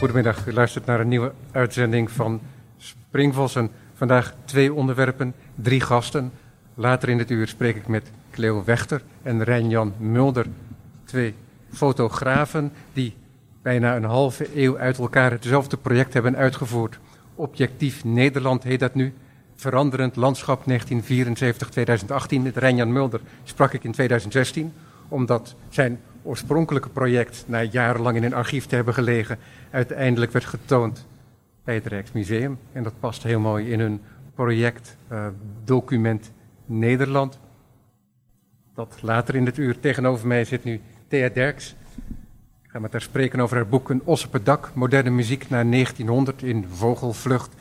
Goedemiddag, u luistert naar een nieuwe uitzending van Springvossen. Vandaag twee onderwerpen, drie gasten. Later in het uur spreek ik met Cleo Wechter en Rijn-Jan Mulder. Twee fotografen die bijna een halve eeuw uit elkaar hetzelfde project hebben uitgevoerd. Objectief Nederland heet dat nu. Veranderend landschap 1974-2018. Met Rijn-Jan Mulder sprak ik in 2016, omdat zijn oorspronkelijke project, na jarenlang in een archief te hebben gelegen, uiteindelijk werd getoond bij het Rijksmuseum. En dat past heel mooi in hun project uh, Document Nederland. Dat later in het uur tegenover mij zit nu Thea Derks. Ik ga met haar spreken over haar boek Een os op het dak, moderne muziek naar 1900 in Vogelvlucht.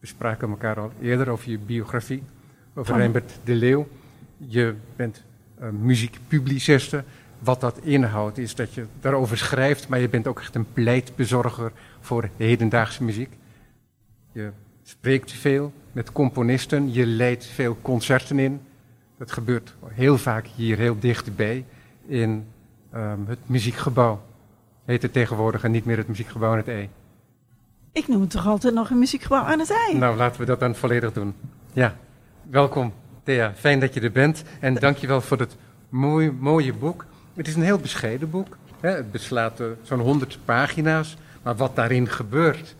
We spraken elkaar al eerder over je biografie, over Van... Reinbert de Leeuw. Je bent uh, muziekpubliciste. Wat dat inhoudt is dat je daarover schrijft, maar je bent ook echt een pleitbezorger voor hedendaagse muziek. Je spreekt veel met componisten, je leidt veel concerten in. Dat gebeurt heel vaak hier heel dichtbij in um, het muziekgebouw. Heet het tegenwoordig en niet meer het muziekgebouw aan het ei. Ik noem het toch altijd nog een muziekgebouw aan het ei. Nou, laten we dat dan volledig doen. Ja, welkom Thea, fijn dat je er bent. En dankjewel voor het mooie, mooie boek. Het is een heel bescheiden boek. Hè? Het beslaat uh, zo'n 100 pagina's. Maar wat daarin gebeurt.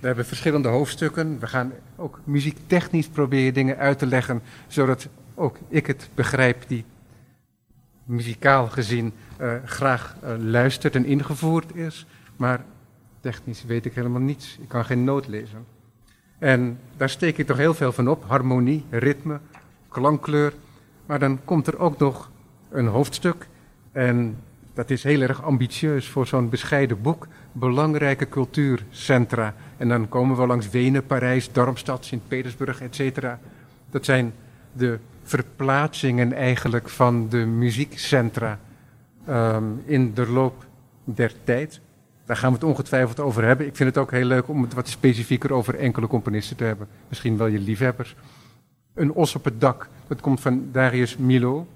We hebben verschillende hoofdstukken. We gaan ook muziektechnisch proberen dingen uit te leggen. Zodat ook ik het begrijp die muzikaal gezien uh, graag uh, luistert en ingevoerd is. Maar technisch weet ik helemaal niets. Ik kan geen noot lezen. En daar steek ik toch heel veel van op. Harmonie, ritme, klankkleur. Maar dan komt er ook nog een hoofdstuk en dat is heel erg ambitieus voor zo'n bescheiden boek. Belangrijke cultuurcentra. En dan komen we langs Wenen, Parijs, Darmstad, Sint-Petersburg, etc. Dat zijn de verplaatsingen eigenlijk van de muziekcentra um, in de loop der tijd. Daar gaan we het ongetwijfeld over hebben. Ik vind het ook heel leuk om het wat specifieker over enkele componisten te hebben. Misschien wel je liefhebbers. Een os op het dak, dat komt van Darius Milo.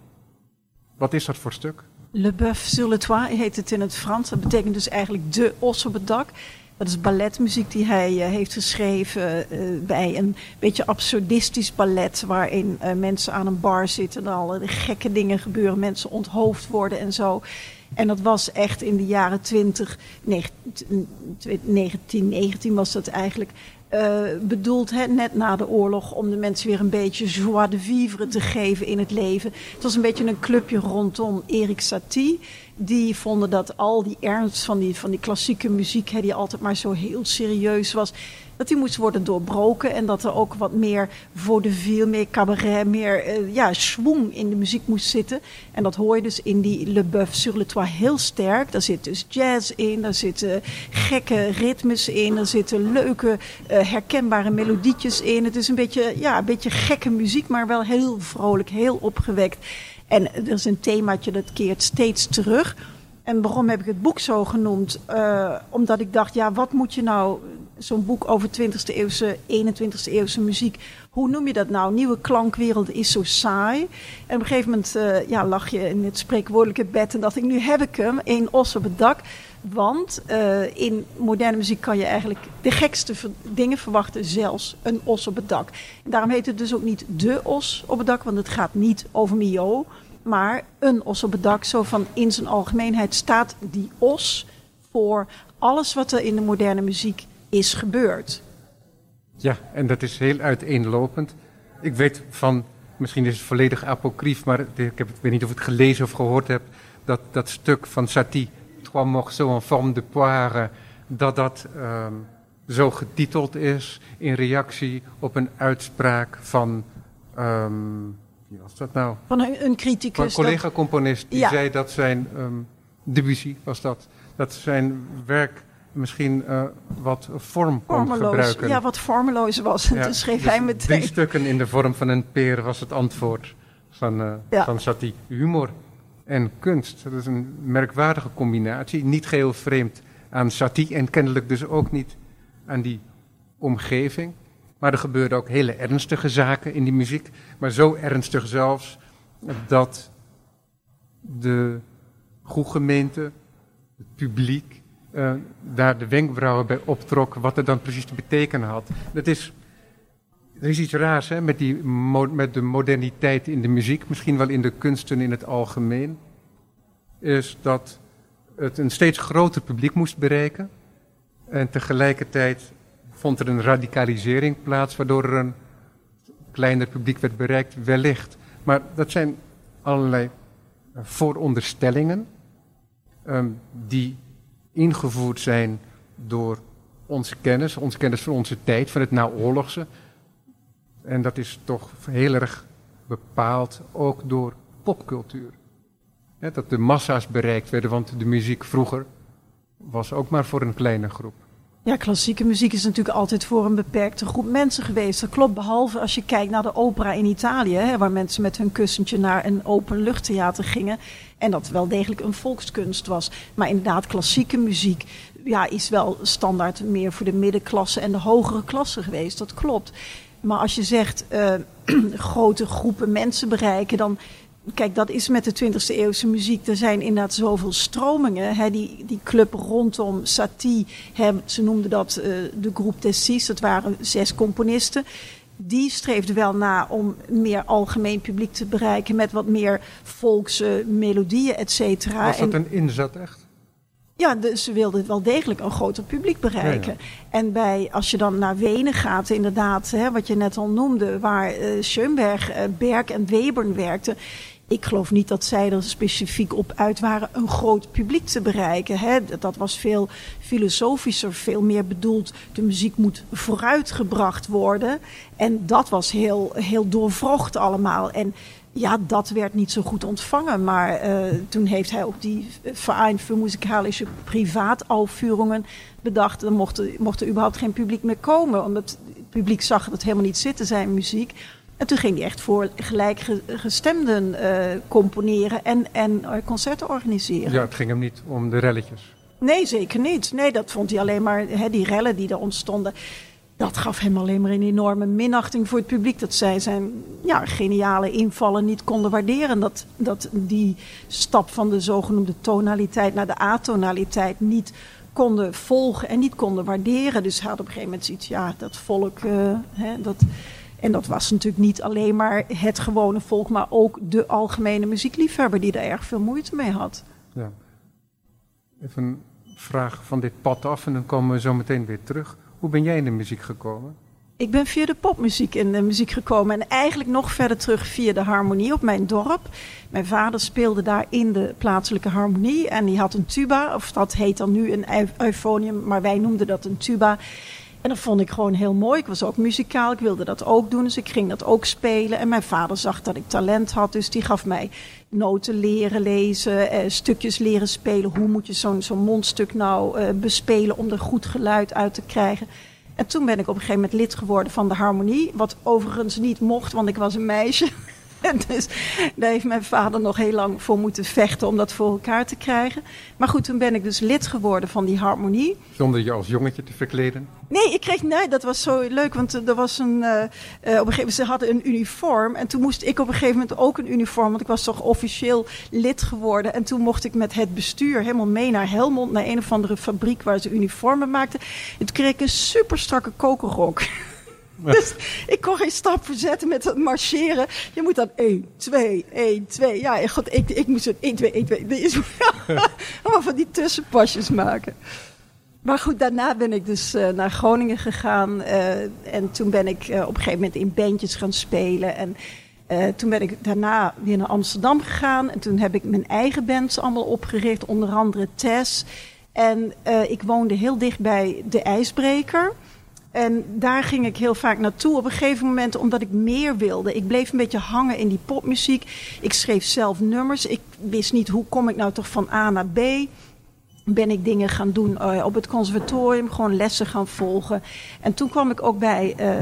Wat is dat voor stuk? Le Boeuf sur le Toit heet het in het Frans. Dat betekent dus eigenlijk de os op het dak. Dat is balletmuziek die hij uh, heeft geschreven uh, bij een beetje absurdistisch ballet. Waarin uh, mensen aan een bar zitten en alle gekke dingen gebeuren. Mensen onthoofd worden en zo. En dat was echt in de jaren 20, 1919 was dat eigenlijk. Uh, bedoeld hè, net na de oorlog om de mensen weer een beetje joie de vivre te geven in het leven. Het was een beetje een clubje rondom Erik Satie. Die vonden dat al die ernst van die, van die klassieke muziek, hè, die altijd maar zo heel serieus was, dat die moest worden doorbroken. En dat er ook wat meer vaudeville, meer cabaret, meer uh, ja, schwung in de muziek moest zitten. En dat hoor je dus in die Le Boeuf sur le Toit heel sterk. Daar zit dus jazz in, daar zitten gekke ritmes in, er zitten leuke uh, herkenbare melodietjes in. Het is een beetje, ja, een beetje gekke muziek, maar wel heel vrolijk, heel opgewekt. En er is een themaatje dat keert steeds terug. En waarom heb ik het boek zo genoemd? Uh, omdat ik dacht, ja, wat moet je nou, zo'n boek over 20e eeuwse, 21e eeuwse muziek, hoe noem je dat nou? Nieuwe klankwereld is zo saai. En op een gegeven moment uh, ja, lag je in het spreekwoordelijke bed en dacht ik, nu heb ik hem, één os op het dak. Want uh, in moderne muziek kan je eigenlijk de gekste dingen verwachten, zelfs een os op het dak. En daarom heet het dus ook niet de os op het dak, want het gaat niet over Mio, maar een os op het dak. Zo van in zijn algemeenheid staat die os voor alles wat er in de moderne muziek is gebeurd. Ja, en dat is heel uiteenlopend. Ik weet van, misschien is het volledig apocrief, maar ik, heb, ik weet niet of ik het gelezen of gehoord heb, dat dat stuk van Satie, Trois morceaux en forme de poire, dat dat um, zo getiteld is in reactie op een uitspraak van, um, wie was dat nou? Van een, een criticus. Van een collega-componist, die ja. zei dat zijn, um, Debussy was dat, dat zijn werk misschien uh, wat vorm kon gebruiken. Ja, wat vormeloos was. Ja, toen schreef dus hij meteen... Drie stukken in de vorm van een peer was het antwoord van, uh, ja. van Satie. Humor en kunst. Dat is een merkwaardige combinatie. Niet geheel vreemd aan Satie en kennelijk dus ook niet aan die omgeving. Maar er gebeurden ook hele ernstige zaken in die muziek. Maar zo ernstig zelfs dat de goede gemeente, het publiek, uh, daar de wenkbrauwen bij optrok wat het dan precies te betekenen had. Dat is, er is iets raars hè, met, die, met de moderniteit in de muziek, misschien wel in de kunsten in het algemeen. Is dat het een steeds groter publiek moest bereiken. En tegelijkertijd vond er een radicalisering plaats, waardoor er een kleiner publiek werd bereikt, wellicht. Maar dat zijn allerlei vooronderstellingen um, die ingevoerd zijn door onze kennis, onze kennis van onze tijd, van het naoorlogse. En dat is toch heel erg bepaald ook door popcultuur. dat de massa's bereikt werden, want de muziek vroeger was ook maar voor een kleine groep. Ja, klassieke muziek is natuurlijk altijd voor een beperkte groep mensen geweest. Dat klopt, behalve als je kijkt naar de opera in Italië, hè, waar mensen met hun kussentje naar een openluchttheater gingen. En dat wel degelijk een volkskunst was. Maar inderdaad, klassieke muziek ja, is wel standaard meer voor de middenklasse en de hogere klasse geweest. Dat klopt. Maar als je zegt uh, grote groepen mensen bereiken, dan kijk, dat is met de 20e eeuwse muziek. Er zijn inderdaad zoveel stromingen. Hè, die, die club rondom Satie, hè, ze noemden dat uh, de groep Tessis. Dat waren zes componisten. Die streefden wel na om meer algemeen publiek te bereiken met wat meer volkse melodieën, et cetera. Was dat een inzet echt? Ja, dus ze wilden wel degelijk een groter publiek bereiken. En bij, als je dan naar Wenen gaat, inderdaad, hè, wat je net al noemde, waar uh, Schoenberg, uh, Berg en Webern werkten ik geloof niet dat zij er specifiek op uit waren een groot publiek te bereiken. Hè. Dat was veel filosofischer, veel meer bedoeld. De muziek moet vooruitgebracht worden. En dat was heel, heel doorvrocht allemaal. En ja, dat werd niet zo goed ontvangen. Maar uh, toen heeft hij ook die Verein voor Muzikalische Privaataufführungen bedacht. Er mocht, er, mocht er überhaupt geen publiek meer komen. Omdat het publiek zag dat helemaal niet zitten, zijn muziek. En toen ging hij echt voor gelijkgestemden uh, componeren en, en eh, concerten organiseren. Ja, het ging hem niet om de relletjes. Nee, zeker niet. Nee, dat vond hij alleen maar, hè, die rellen die er ontstonden. Dat gaf hem alleen maar een enorme minachting voor het publiek. Dat zij zijn ja, geniale invallen niet konden waarderen. Dat, dat die stap van de zogenoemde tonaliteit naar de atonaliteit niet konden volgen en niet konden waarderen. Dus hij had op een gegeven moment zoiets, ja, dat volk, uh, hè, dat en dat was natuurlijk niet alleen maar het gewone volk, maar ook de algemene muziekliefhebber die er erg veel moeite mee had. Ja. Even een vraag van dit pad af en dan komen we zo meteen weer terug. Hoe ben jij in de muziek gekomen? Ik ben via de popmuziek in de muziek gekomen en eigenlijk nog verder terug via de harmonie op mijn dorp. Mijn vader speelde daar in de plaatselijke harmonie en die had een tuba, of dat heet dan nu een euphonium, maar wij noemden dat een tuba. En dat vond ik gewoon heel mooi. Ik was ook muzikaal, ik wilde dat ook doen, dus ik ging dat ook spelen. En mijn vader zag dat ik talent had, dus die gaf mij noten leren lezen, eh, stukjes leren spelen. Hoe moet je zo'n zo'n mondstuk nou eh, bespelen om er goed geluid uit te krijgen? En toen ben ik op een gegeven moment lid geworden van de harmonie, wat overigens niet mocht, want ik was een meisje. dus daar heeft mijn vader nog heel lang voor moeten vechten om dat voor elkaar te krijgen. Maar goed, toen ben ik dus lid geworden van die harmonie. Zonder je als jongetje te verkleden? Nee, ik kreeg, nee, dat was zo leuk, want er was een, uh, op een gegeven moment, ze hadden een uniform. En toen moest ik op een gegeven moment ook een uniform, want ik was toch officieel lid geworden. En toen mocht ik met het bestuur helemaal mee naar Helmond, naar een of andere fabriek waar ze uniformen maakten. En toen kreeg ik een super strakke kokerrok. Dus ik kon geen stap verzetten met het marcheren. Je moet dan 1, 2, 1, 2. Ja, god, ik, ik moest zo 1, 2, 1, 2. Is, allemaal van die tussenpasjes maken. Maar goed, daarna ben ik dus uh, naar Groningen gegaan. Uh, en toen ben ik uh, op een gegeven moment in bandjes gaan spelen. En toen ben ik daarna weer naar Amsterdam gegaan. En toen heb ik mijn eigen bands allemaal opgericht. Onder andere Tess. En ik woonde heel dicht bij de IJsbreker. En daar ging ik heel vaak naartoe op een gegeven moment, omdat ik meer wilde. Ik bleef een beetje hangen in die popmuziek. Ik schreef zelf nummers. Ik wist niet hoe kom ik nou toch van A naar B. Ben ik dingen gaan doen uh, op het conservatorium, gewoon lessen gaan volgen. En toen kwam ik ook bij uh,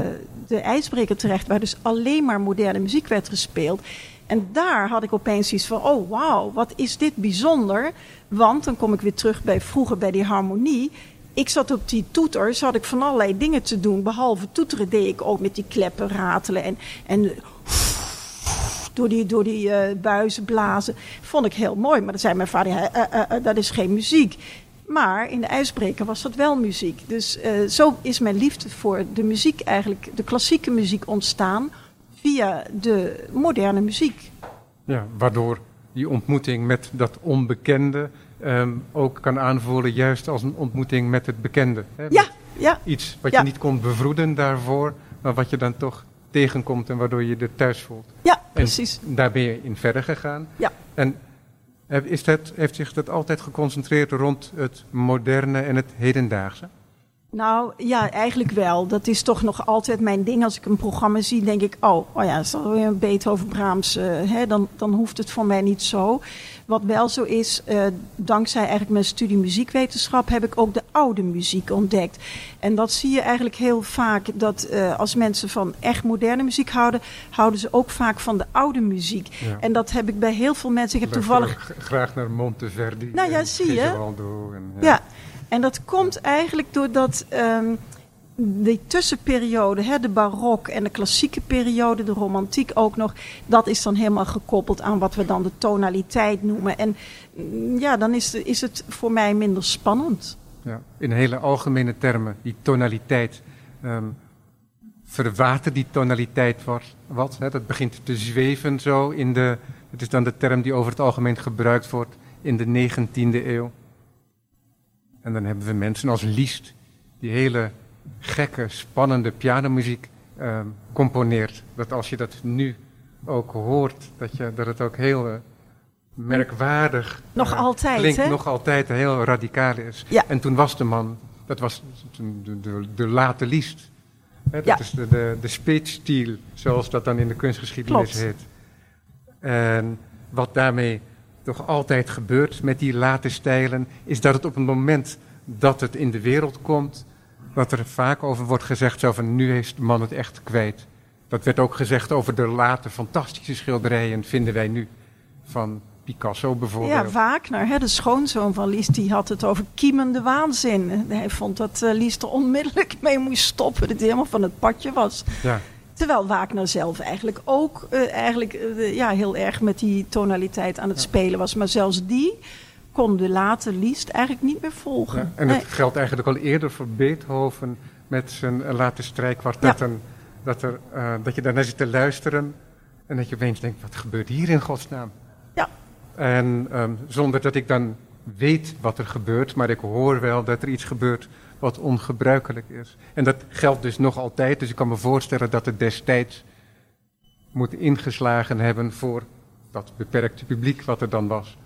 de IJsbreker terecht, waar dus alleen maar moderne muziek werd gespeeld. En daar had ik opeens iets van: oh wauw, wat is dit bijzonder? Want dan kom ik weer terug bij vroeger bij die harmonie ik zat op die toeters, had ik van allerlei dingen te doen. Behalve toeteren deed ik ook met die kleppen ratelen en, en door die, door die uh, buizen blazen. Vond ik heel mooi. Maar dan zei mijn vader, uh, uh, dat is geen muziek. Maar in de ijsbreker was dat wel muziek. Dus zo is mijn liefde voor de muziek eigenlijk, de klassieke muziek ontstaan via de moderne muziek. Ja, waardoor die ontmoeting met dat onbekende um, ook kan aanvoelen, juist als een ontmoeting met het bekende. Hè? Ja, ja. Iets wat je niet kon bevroeden daarvoor, maar wat je dan toch tegenkomt en waardoor je je er thuis voelt. Ja, precies. En daar ben je in verder gegaan. Ja. En is dat, heeft zich dat altijd geconcentreerd rond het moderne en het hedendaagse? Nou ja, eigenlijk wel. Dat is toch nog altijd mijn ding. Als ik een programma zie, denk ik: oh, oh ja, is dat weer een Beethoven, Brahms? Uh, hè, dan, dan hoeft het voor mij niet zo. Wat wel zo is, uh, dankzij eigenlijk mijn studie muziekwetenschap heb ik ook de oude muziek ontdekt. En dat zie je eigenlijk heel vaak, dat uh, als mensen van echt moderne muziek houden, houden ze ook vaak van de oude muziek. Ja. En dat heb ik bij heel veel mensen. Ik heb toevallig. Graag naar Monteverdi. Nou ja, zie je. En, ja. ja. En dat komt eigenlijk doordat um, die tussenperiode, hè, de barok en de klassieke periode, de romantiek ook nog, dat is dan helemaal gekoppeld aan wat we dan de tonaliteit noemen. En mm, ja, dan is, is het voor mij minder spannend. Ja, in hele algemene termen, die tonaliteit. Um, die tonaliteit wat? wat hè? Dat begint te zweven zo in de. Het is dan de term die over het algemeen gebruikt wordt in de 19e eeuw. En dan hebben we mensen als Liszt, die hele gekke, spannende pianomuziek uh, componeert. Dat als je dat nu ook hoort, dat, je, dat het ook heel uh, merkwaardig nog uh, altijd, klinkt, hè? nog altijd heel radicaal is. Ja. En toen was de man, dat was de, de, de late Liszt. Hè, dat ja. is de, de, de speechstil, zoals dat dan in de kunstgeschiedenis Klopt. heet. En wat daarmee toch altijd gebeurt met die late stijlen, is dat het op het moment dat het in de wereld komt, wat er vaak over wordt gezegd, zo van nu is de man het echt kwijt. Dat werd ook gezegd over de late fantastische schilderijen, vinden wij nu, van Picasso bijvoorbeeld. Ja, Wagner, hè, de schoonzoon van Lies, die had het over kiemende waanzin. Hij vond dat uh, Lies er onmiddellijk mee moest stoppen, dat hij helemaal van het padje was. Ja. Terwijl Wagner zelf eigenlijk ook uh, eigenlijk, uh, ja, heel erg met die tonaliteit aan het ja. spelen was. Maar zelfs die kon de late Liszt eigenlijk niet meer volgen. Ja, en het geldt eigenlijk al eerder voor Beethoven met zijn late strijkkwartetten. Ja. Dat, er, uh, dat je daarna zit te luisteren en dat je opeens denkt, wat gebeurt hier in godsnaam? Ja. En um, zonder dat ik dan weet wat er gebeurt, maar ik hoor wel dat er iets gebeurt wat ongebruikelijk is. En dat geldt dus nog altijd, dus ik kan me voorstellen dat het destijds moet ingeslagen hebben voor dat beperkte publiek wat er dan was.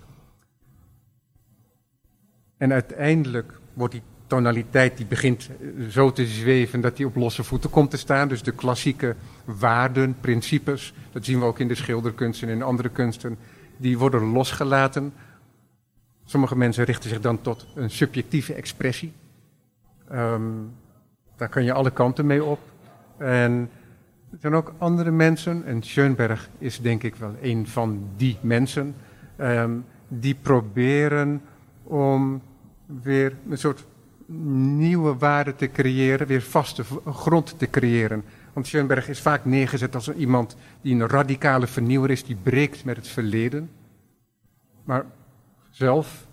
En uiteindelijk wordt die tonaliteit die begint eh, zo te zweven dat die op losse voeten komt te staan. Dus de klassieke waarden, principes, dat zien we ook in de schilderkunsten en in andere kunsten, die worden losgelaten. Sommige mensen richten zich dan tot een subjectieve expressie. Um, daar kan je alle kanten mee op. En er zijn ook andere mensen, en Schoenberg is denk ik wel een van die mensen, um, die proberen om weer een soort nieuwe waarde te creëren, weer vaste grond te creëren. Want Schoenberg is vaak neergezet als iemand die een radicale vernieuwer is, die breekt met het verleden. Maar zelf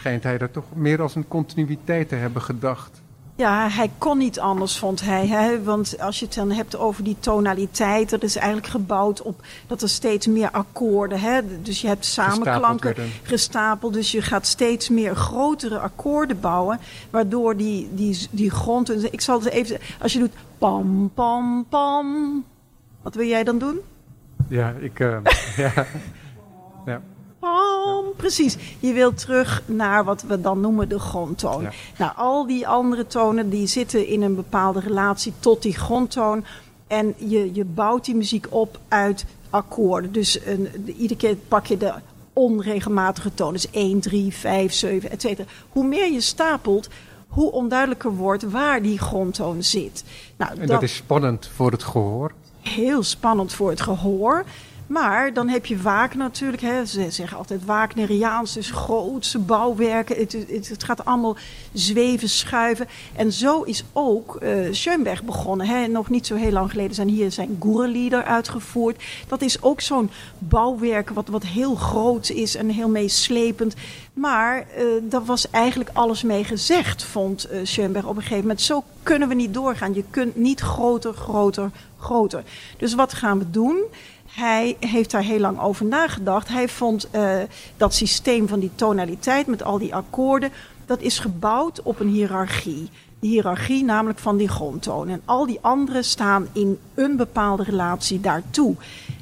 schijnt hij dat toch meer als een continuïteit te hebben gedacht. Ja, hij kon niet anders, vond hij. Hè? Want als je het dan hebt over die tonaliteit, dat is eigenlijk gebouwd op dat er steeds meer akkoorden. Hè? Dus je hebt samenklanken gestapeld, gestapeld, dus je gaat steeds meer grotere akkoorden bouwen, waardoor die, die, die grond. Ik zal het even. Als je doet pam, pam, pam. Wat wil jij dan doen? Ja, ik. Uh, ja. ja. Pam, precies. Je wilt terug naar wat we dan noemen de grondtoon. Ja. Nou, al die andere tonen die zitten in een bepaalde relatie tot die grondtoon. En je, je bouwt die muziek op uit akkoorden. Dus een, de, iedere keer pak je de onregelmatige toon. Dus 1, 3, 5, 7, et cetera. Hoe meer je stapelt, hoe onduidelijker wordt waar die grondtoon zit. Nou, en dat, dat is spannend voor het gehoor? Heel spannend voor het gehoor. Maar dan heb je Wagner natuurlijk. Hè. Ze zeggen altijd Wagneriaans, dus grootse bouwwerken. Het, het, gaat allemaal zweven, schuiven. En zo is ook uh, begonnen. Hè. Nog niet zo heel lang geleden zijn hier zijn Gurelieder uitgevoerd. Dat is ook zo'n bouwwerk wat, wat heel groot is en heel meeslepend. Maar uh, daar was eigenlijk alles mee gezegd, vond uh, op een gegeven moment. Zo kunnen we niet doorgaan. Je kunt niet groter, groter, groter. Dus wat gaan we doen? Hij heeft daar heel lang over nagedacht. Hij vond uh, dat systeem van die tonaliteit met al die akkoorden, dat is gebouwd op een hiërarchie. De hiërarchie namelijk van die grondtonen. En al die anderen staan in een bepaalde relatie daartoe.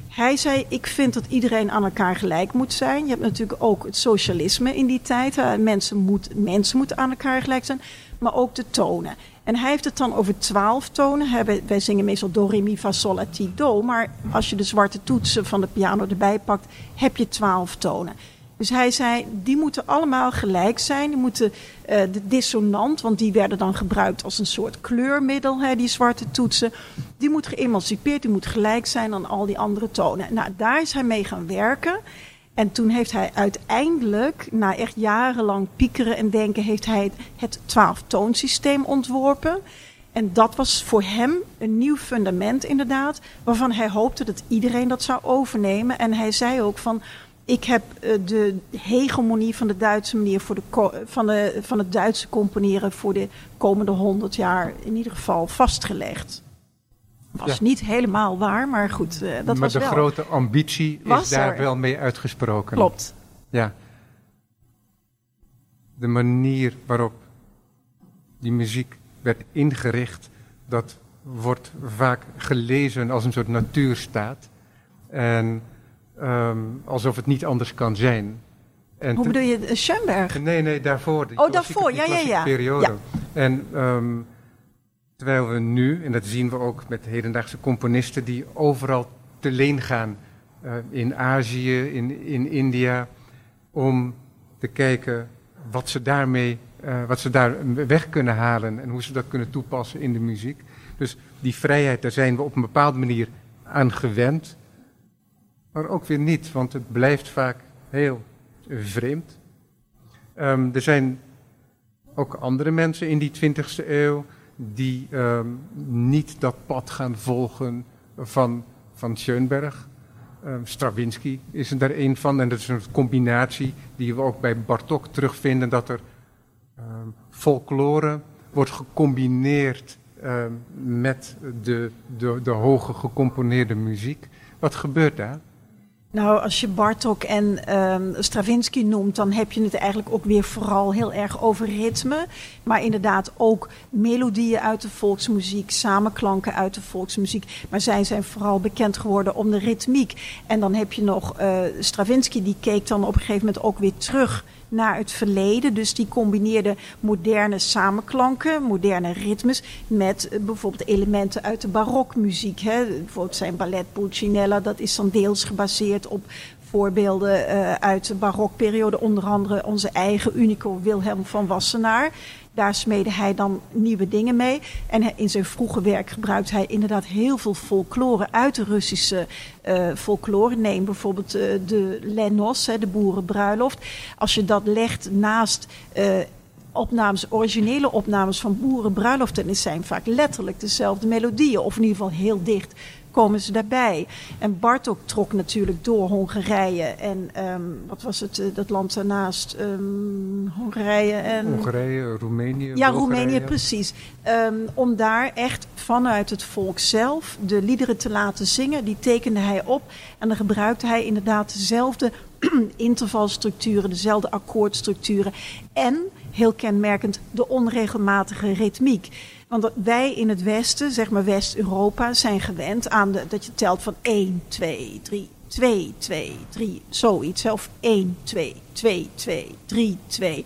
Hij zei, ik vind dat iedereen aan elkaar gelijk moet zijn. Je hebt natuurlijk ook het socialisme in die tijd. Mensen, moet, mensen moeten aan elkaar gelijk zijn. Maar ook de tonen. En hij heeft het dan over twaalf tonen. Wij zingen meestal do, re, mi, fa, sol, la, ti, do. Maar als je de zwarte toetsen van de piano erbij pakt, heb je twaalf tonen. Dus hij zei, die moeten allemaal gelijk zijn. Die moeten uh, de dissonant, want die werden dan gebruikt als een soort kleurmiddel, hè, die zwarte toetsen. Die moet geëmancipeerd, die moet gelijk zijn aan al die andere tonen. Nou, daar is hij mee gaan werken. En toen heeft hij uiteindelijk, na echt jarenlang piekeren en denken, heeft hij het twaalftoonsysteem ontworpen. En dat was voor hem een nieuw fundament inderdaad, waarvan hij hoopte dat iedereen dat zou overnemen. En hij zei ook van, ik heb de hegemonie van de Duitse manier voor de, van, de, van het Duitse componeren voor de komende honderd jaar in ieder geval vastgelegd. Was ja. niet helemaal waar, maar goed, uh, dat maar was de wel. grote ambitie Was is daar er. wel mee uitgesproken. Klopt. Ja. De manier waarop die muziek werd ingericht, dat wordt vaak gelezen als een soort natuurstaat. En um, alsof het niet anders kan zijn. En Hoe bedoel je, uh, Schoenberg? Nee, nee, daarvoor. Oh, daarvoor, ja, ja, ja. periode. Ja. En um, terwijl we nu, en dat zien we ook met hedendaagse componisten die overal te leen gaan uh, in Azië, in, in India, om te kijken wat ze daarmee, uh, wat ze daar weg kunnen halen en hoe ze dat kunnen toepassen in de muziek. Dus die vrijheid, daar zijn we op een bepaalde manier aan gewend, maar ook weer niet, want het blijft vaak heel vreemd. Um, er zijn ook andere mensen in die 20e eeuw die um, niet dat pad gaan volgen van, van Schoenberg. Um, Stravinsky is er daar een van. En dat is een combinatie die we ook bij Bartok terugvinden. Dat er um, folklore wordt gecombineerd met de, de, de hoge gecomponeerde muziek. Wat gebeurt daar? Nou, als je Bartok en um, Stravinsky noemt, dan heb je het eigenlijk ook weer vooral heel erg over ritme. Maar inderdaad ook melodieën uit de volksmuziek, samenklanken uit de volksmuziek. Maar zij zijn vooral bekend geworden om de ritmiek. En dan heb je nog uh, Stravinsky, die keek dan op een gegeven moment ook weer terug naar het verleden. Dus die combineerde moderne samenklanken, moderne ritmes, met uh, bijvoorbeeld elementen uit de barokmuziek. Hè. Bijvoorbeeld zijn ballet Pulcinella, dat is dan deels gebaseerd op voorbeelden uh, uit de barokperiode. Onder andere onze eigen Unico Wilhelm van Wassenaar. Daar smeedde hij dan nieuwe dingen mee. En in zijn vroege werk gebruikt hij inderdaad heel veel folklore uit de Russische uh, folklore. Neem bijvoorbeeld uh, de Lenos, hè, de boerenbruiloft. Als je dat legt naast opnames, originele opnames van boerenbruiloften, dan zijn vaak letterlijk dezelfde melodieën. Of in ieder geval heel dicht komen ze daarbij. En Bartok trok natuurlijk door Hongarije en um, wat was het, uh, dat land daarnaast? Um, Hongarije en... Hongarije, Roemenië. Ja, Bulgarije. Roemenië, precies. Um, om daar echt vanuit het volk zelf de liederen te laten zingen. Die tekende hij op en dan gebruikte hij inderdaad dezelfde intervalstructuren, dezelfde akkoordstructuren. En, heel kenmerkend, de onregelmatige ritmiek. Want wij in het Westen, zeg maar West-Europa, zijn gewend aan de, dat je telt van 1, 2, 3, 2, 2, 3, zoiets. Of 1, 2, 2, 2, 3, 2.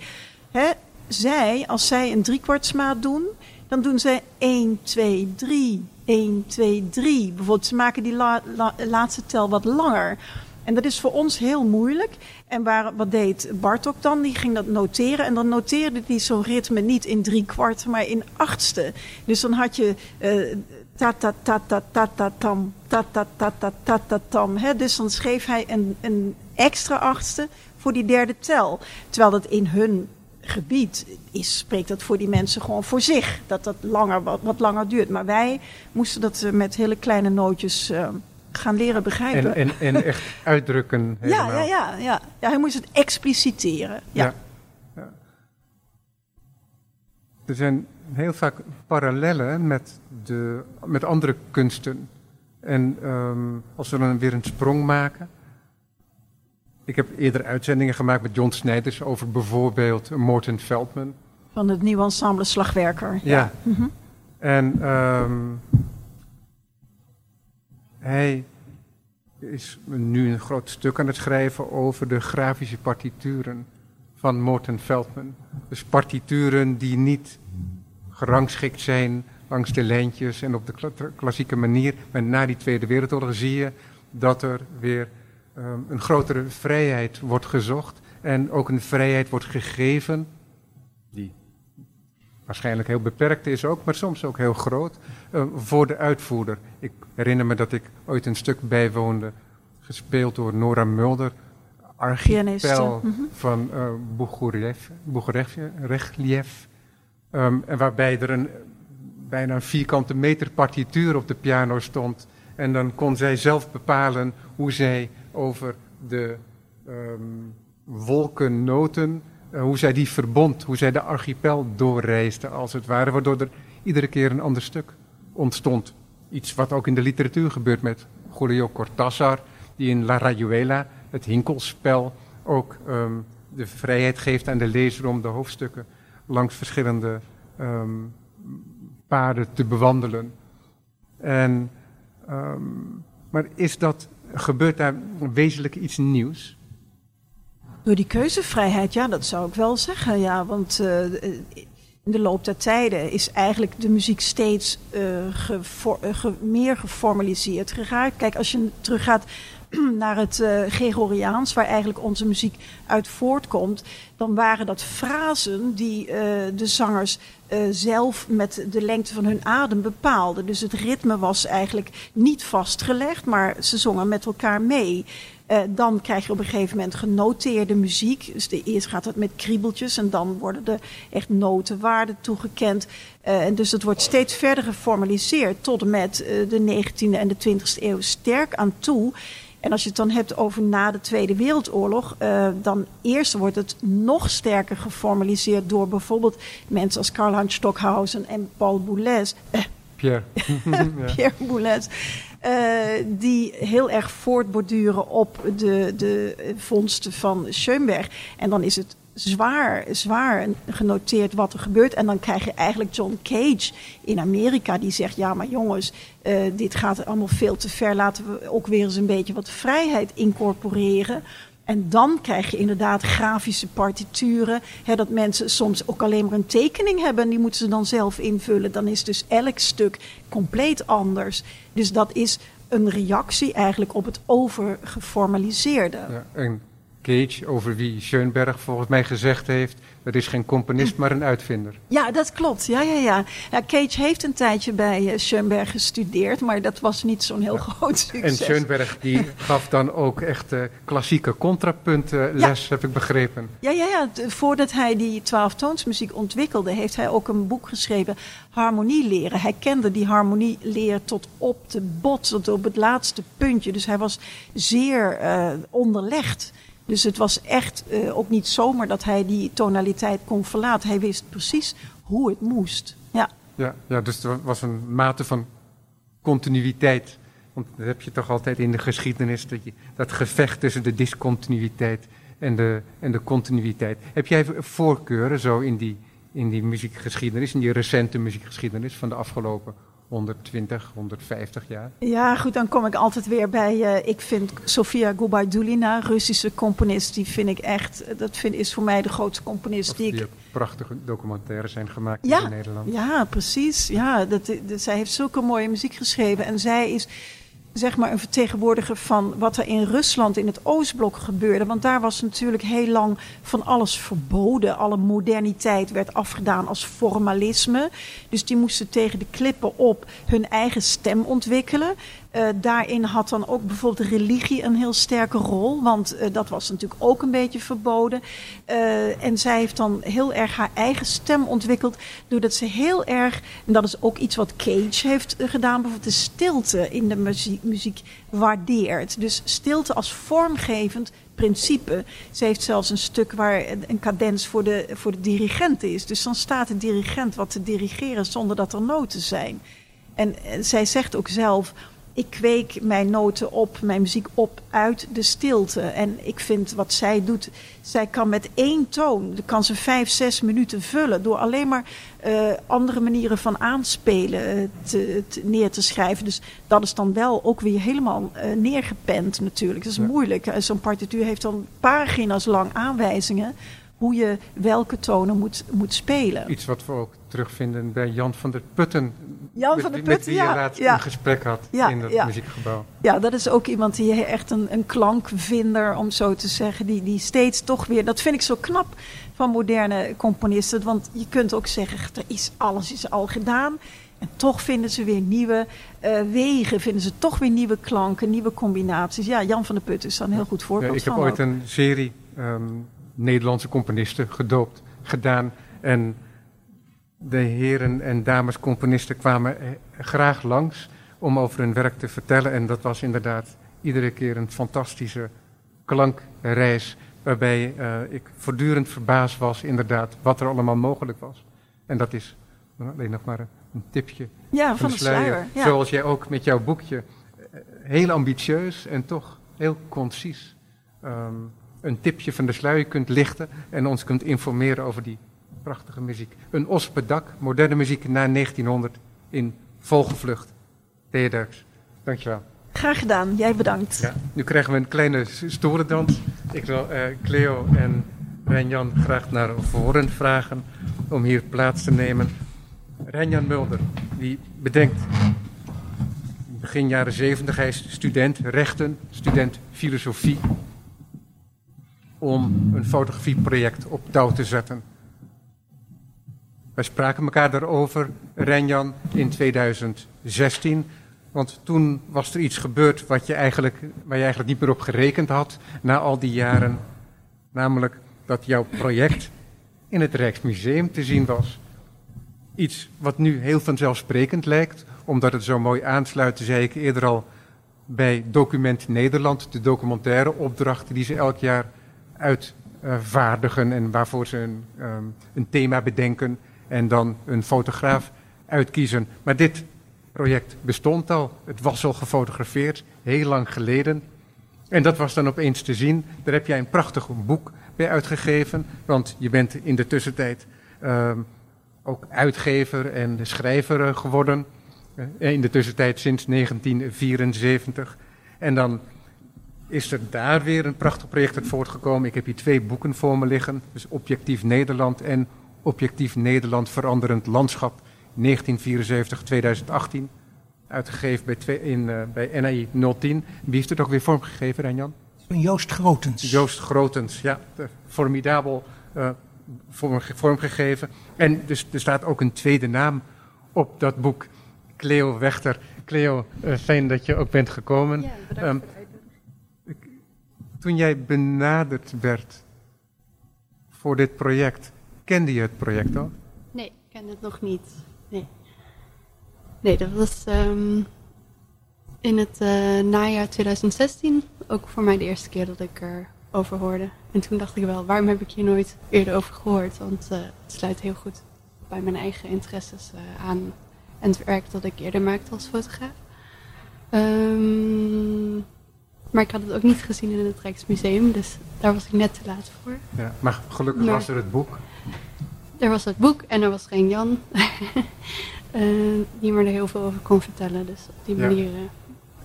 Hè? Zij, als zij een driekwartsmaat doen, dan doen zij 1, 2, 3, 1, 2, 3. Bijvoorbeeld, ze maken die la, la, laatste tel wat langer. En dat is voor ons heel moeilijk. En waar, wat deed Bartok dan? Die ging dat noteren. En dan noteerde hij zo'n ritme niet in drie kwart, maar in achtste. Dus dan had je uh, ta ta ta ta ta ta tam, ta ta ta ta ta ta tam. Dus dan schreef hij een, een extra achtste voor die derde tel. Terwijl dat in hun gebied is, spreekt dat voor die mensen gewoon voor zich. Dat dat langer, wat, wat langer duurt. Maar wij moesten dat eh, met hele kleine nootjes uh, gaan leren begrijpen. En, en, en echt uitdrukken. ja, ja, ja, ja, ja. Hij moest het expliciteren. Ja. ja. ja. Er zijn heel vaak parallellen met, de, met andere kunsten. En um, als we dan weer een sprong maken. Ik heb eerder uitzendingen gemaakt met John Snijders over bijvoorbeeld Morten Veldman. Van het nieuwe ensemble Slagwerker. Ja. ja. Mm -hmm. En um, hij is nu een groot stuk aan het schrijven over de grafische partituren van Morten Veldman. Dus partituren die niet gerangschikt zijn langs de lijntjes en op de klassieke manier. Maar na die Tweede Wereldoorlog zie je dat er weer um, een grotere vrijheid wordt gezocht. En ook een vrijheid wordt gegeven, waarschijnlijk heel beperkt is ook, maar soms ook heel groot, uh, voor de uitvoerder. Ik herinner me dat ik ooit een stuk bijwoonde, gespeeld door Nora Mulder, archipel mm -hmm. van uh, Boegorelief. Um, en waarbij er een bijna een vierkante meter partituur op de piano stond. En dan kon zij zelf bepalen hoe zij over de um, wolkennoten, uh, hoe zij die verbond, hoe zij de archipel doorreisde als het ware, waardoor er iedere keer een ander stuk ontstond. Iets wat ook in de literatuur gebeurt met Julio Cortázar, die in La Rayuela, het hinkelspel, ook um, de vrijheid geeft aan de lezer om de hoofdstukken langs verschillende um, paden te bewandelen. En, um, maar is dat, gebeurt daar wezenlijk iets nieuws? Door die keuzevrijheid, ja, dat zou ik wel zeggen. Ja, want uh, in de loop der tijden is eigenlijk de muziek steeds uh, ge, meer geformaliseerd geraakt. Kijk, als je teruggaat naar het Gregoriaans, waar eigenlijk onze muziek uit voortkomt, dan waren dat frasen die de zangers zelf met de lengte van hun adem bepaalden. Dus het ritme was eigenlijk niet vastgelegd, maar ze zongen met elkaar mee. Uh, dan krijg je op een gegeven moment genoteerde muziek. Dus de, eerst gaat het met kriebeltjes en dan worden er echt notenwaarden toegekend. Uh, en dus het wordt steeds verder geformaliseerd tot en met uh, de 19e en de 20e eeuw sterk aan toe. En als je het dan hebt over na de Tweede Wereldoorlog, dan eerst wordt het nog sterker geformaliseerd door bijvoorbeeld mensen als Karl-Heinz Stockhausen en Paul Boulez. Pierre. Pierre Boulez. Uh, die heel erg voortborduren op de, de vondsten van Schoenberg. En dan is het zwaar, zwaar genoteerd wat er gebeurt. En dan krijg je eigenlijk John Cage in Amerika die zegt: Ja, maar jongens, uh, dit gaat allemaal veel te ver. Laten we ook weer eens een beetje wat vrijheid incorporeren. En dan krijg je inderdaad grafische partituren. Hè, dat mensen soms ook alleen maar een tekening hebben en die moeten ze dan zelf invullen. Dan is dus elk stuk compleet anders. Dus dat is een reactie eigenlijk op het overgeformaliseerde. Ja, en Cage, over wie Schoenberg volgens mij gezegd heeft... er is geen componist, maar een uitvinder. Ja, dat klopt. Ja, ja, ja. ja Cage heeft een tijdje bij uh, Schoenberg gestudeerd... maar dat was niet zo'n heel ja. groot succes. En Schoenberg die gaf dan ook echt uh, klassieke contrapuntles, ja. heb ik begrepen. Ja, ja, ja. Voordat hij die twaalftoonsmuziek ontwikkelde... heeft hij ook een boek geschreven, Harmonie leren. Hij kende die harmonieleer tot op de bot, tot op het laatste puntje. Dus hij was zeer uh, onderlegd... Dus het was echt uh, ook niet zomaar dat hij die tonaliteit kon verlaten. Hij wist precies hoe het moest. Ja, ja, ja dus er was een mate van continuïteit. Want dat heb je toch altijd in de geschiedenis, dat, je, dat gevecht tussen de discontinuïteit en de, en de continuïteit. Heb jij voorkeuren zo in die, in die muziekgeschiedenis, in die recente muziekgeschiedenis van de afgelopen 120, 150 jaar? Ja, goed, dan kom ik altijd weer bij. Uh, ik vind Sofia Gubaidulina, Russische componist, die vind ik echt. Dat vind, is voor mij de grootste componist of die, die ik. prachtige documentaires zijn gemaakt ja, in Nederland. Ja, precies. Ja, dat, dat, zij heeft zulke mooie muziek geschreven en zij is zeg maar een vertegenwoordiger van wat er in Rusland in het Oostblok gebeurde. Want daar was natuurlijk heel lang van alles verboden. Alle moderniteit werd afgedaan als formalisme. Dus die moesten tegen de klippen op hun eigen stem ontwikkelen. Uh, daarin had dan ook bijvoorbeeld religie een heel sterke rol, want uh, dat was natuurlijk ook een beetje verboden. Uh, en zij heeft dan heel erg haar eigen stem ontwikkeld, doordat ze heel erg, en dat is ook iets wat Cage heeft gedaan, bijvoorbeeld de stilte in de muziek, muziek waardeert. Dus stilte als vormgevend principe. Ze heeft zelfs een stuk waar een cadens voor de, voor de dirigent is. Dus dan staat de dirigent wat te dirigeren zonder dat er noten zijn. En zij zegt ook zelf ik kweek mijn noten op, mijn muziek op uit de stilte. En ik vind wat zij doet, zij kan met één toon, kan ze vijf, zes minuten vullen door alleen maar uh, andere manieren van aanspelen uh, te, te, neer te schrijven. Dus dat is dan wel ook weer helemaal uh, neergepend natuurlijk. Dat is ja. moeilijk. Zo'n partituur heeft dan pagina's lang aanwijzingen hoe je welke tonen moet, moet spelen. Iets wat we ook terugvinden bij Jan van der Putten. Jan van der Putten, met wie ja, je laatst ja. een gesprek had ja, in ja. muziekgebouw. Ja, dat is ook iemand die echt een, een klankvinder, om zo te zeggen, die, die steeds toch weer, dat vind ik zo knap van moderne componisten, want je kunt ook zeggen, er is alles is al gedaan. En toch vinden ze weer nieuwe uh, wegen, vinden ze toch weer nieuwe klanken, nieuwe combinaties. Ja, Jan van der Putten is een heel goed voorbeeld ja, ik heb ooit een serie um, Nederlandse componisten gedoopt, gedaan. En de heren en dames componisten kwamen graag langs om over hun werk te vertellen. En dat was inderdaad iedere keer een fantastische klankreis. Waarbij uh, ik voortdurend verbaasd was, inderdaad, wat er allemaal mogelijk was. En dat is alleen nog maar een tipje ja, van, van de sluier. sluier ja. Zoals jij ook met jouw boekje. Heel ambitieus en toch heel concies. Um, een tipje van de sluier kunt lichten en ons kunt informeren over die prachtige muziek. Een ospedak, moderne muziek na 1900 in volgevlucht. Thea Derks, dankjewel. Graag gedaan, jij bedankt. Ja, nu krijgen we een kleine storendans. Ik wil uh, Cleo en Renjan graag naar voren vragen om hier plaats te nemen. Renjan Mulder, die bedenkt begin jaren 70, hij is student rechten, student filosofie om een fotografieproject op touw te zetten. Wij spraken elkaar daarover, Renjan, in 2016. Want toen was er iets gebeurd wat je eigenlijk, waar je eigenlijk niet meer op gerekend had na al die jaren. Namelijk dat jouw project in het Rijksmuseum te zien was. Iets wat nu heel vanzelfsprekend lijkt, omdat het zo mooi aansluit, zei ik eerder al, bij Document Nederland, de documentaire opdrachten die ze elk jaar uitvaardigen en waarvoor ze een, um, een thema bedenken en dan een fotograaf uitkiezen. Maar dit project bestond al, het was al gefotografeerd, heel lang geleden. En dat was dan opeens te zien. Daar heb jij een prachtig boek bij uitgegeven, want je bent in de tussentijd um, ook uitgever en schrijver geworden. In de tussentijd sinds 1974. En dan is er daar weer een prachtig project uit voortgekomen. Ik heb hier twee boeken voor me liggen. Dus Objectief Nederland en Objectief Nederland Veranderend Landschap 1974-2018. Uitgegeven bij, twee, in, uh, bij NAI 010. Wie heeft het ook weer vormgegeven, Renjan? Joost Grotens. Joost Grotens, ja. Formidabel uh, vormgegeven. En dus, er staat ook een tweede naam op dat boek. Cleo Wechter. Cleo, uh, fijn dat je ook bent gekomen. Ja, bedankt um, toen jij benaderd werd voor dit project, kende je het project al? Nee, ik kende het nog niet. Nee, nee dat was um, in het uh, najaar 2016 ook voor mij de eerste keer dat ik erover hoorde. En toen dacht ik wel, waarom heb ik hier nooit eerder over gehoord? Want uh, het sluit heel goed bij mijn eigen interesses uh, aan en het werk dat ik eerder maakte als fotograaf. Um, maar ik had het ook niet gezien in het Rijksmuseum, dus daar was ik net te laat voor. Ja, maar gelukkig maar, was er het boek. Er was het boek en er was geen Jan, uh, die me er heel veel over kon vertellen. Dus op die ja. manier. Uh,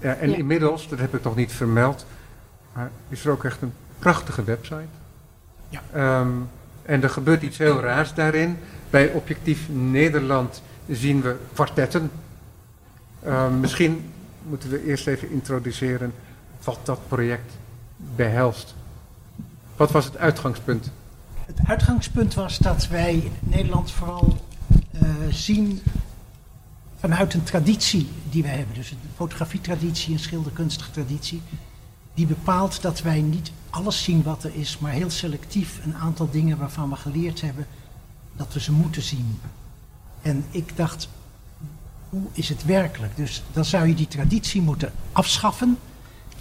ja, en ja. inmiddels, dat heb ik toch niet vermeld, maar is er ook echt een prachtige website. Ja. Um, en er gebeurt iets heel raars daarin. Bij Objectief Nederland zien we kwartetten. Um, misschien moeten we eerst even introduceren wat dat project behelst. Wat was het uitgangspunt? Het uitgangspunt was dat wij Nederland vooral uh, zien vanuit een traditie die wij hebben. Dus een fotografietraditie, een schilderkunstige traditie. Die bepaalt dat wij niet alles zien wat er is, maar heel selectief een aantal dingen waarvan we geleerd hebben dat we ze moeten zien. En ik dacht, hoe is het werkelijk? Dus dan zou je die traditie moeten afschaffen.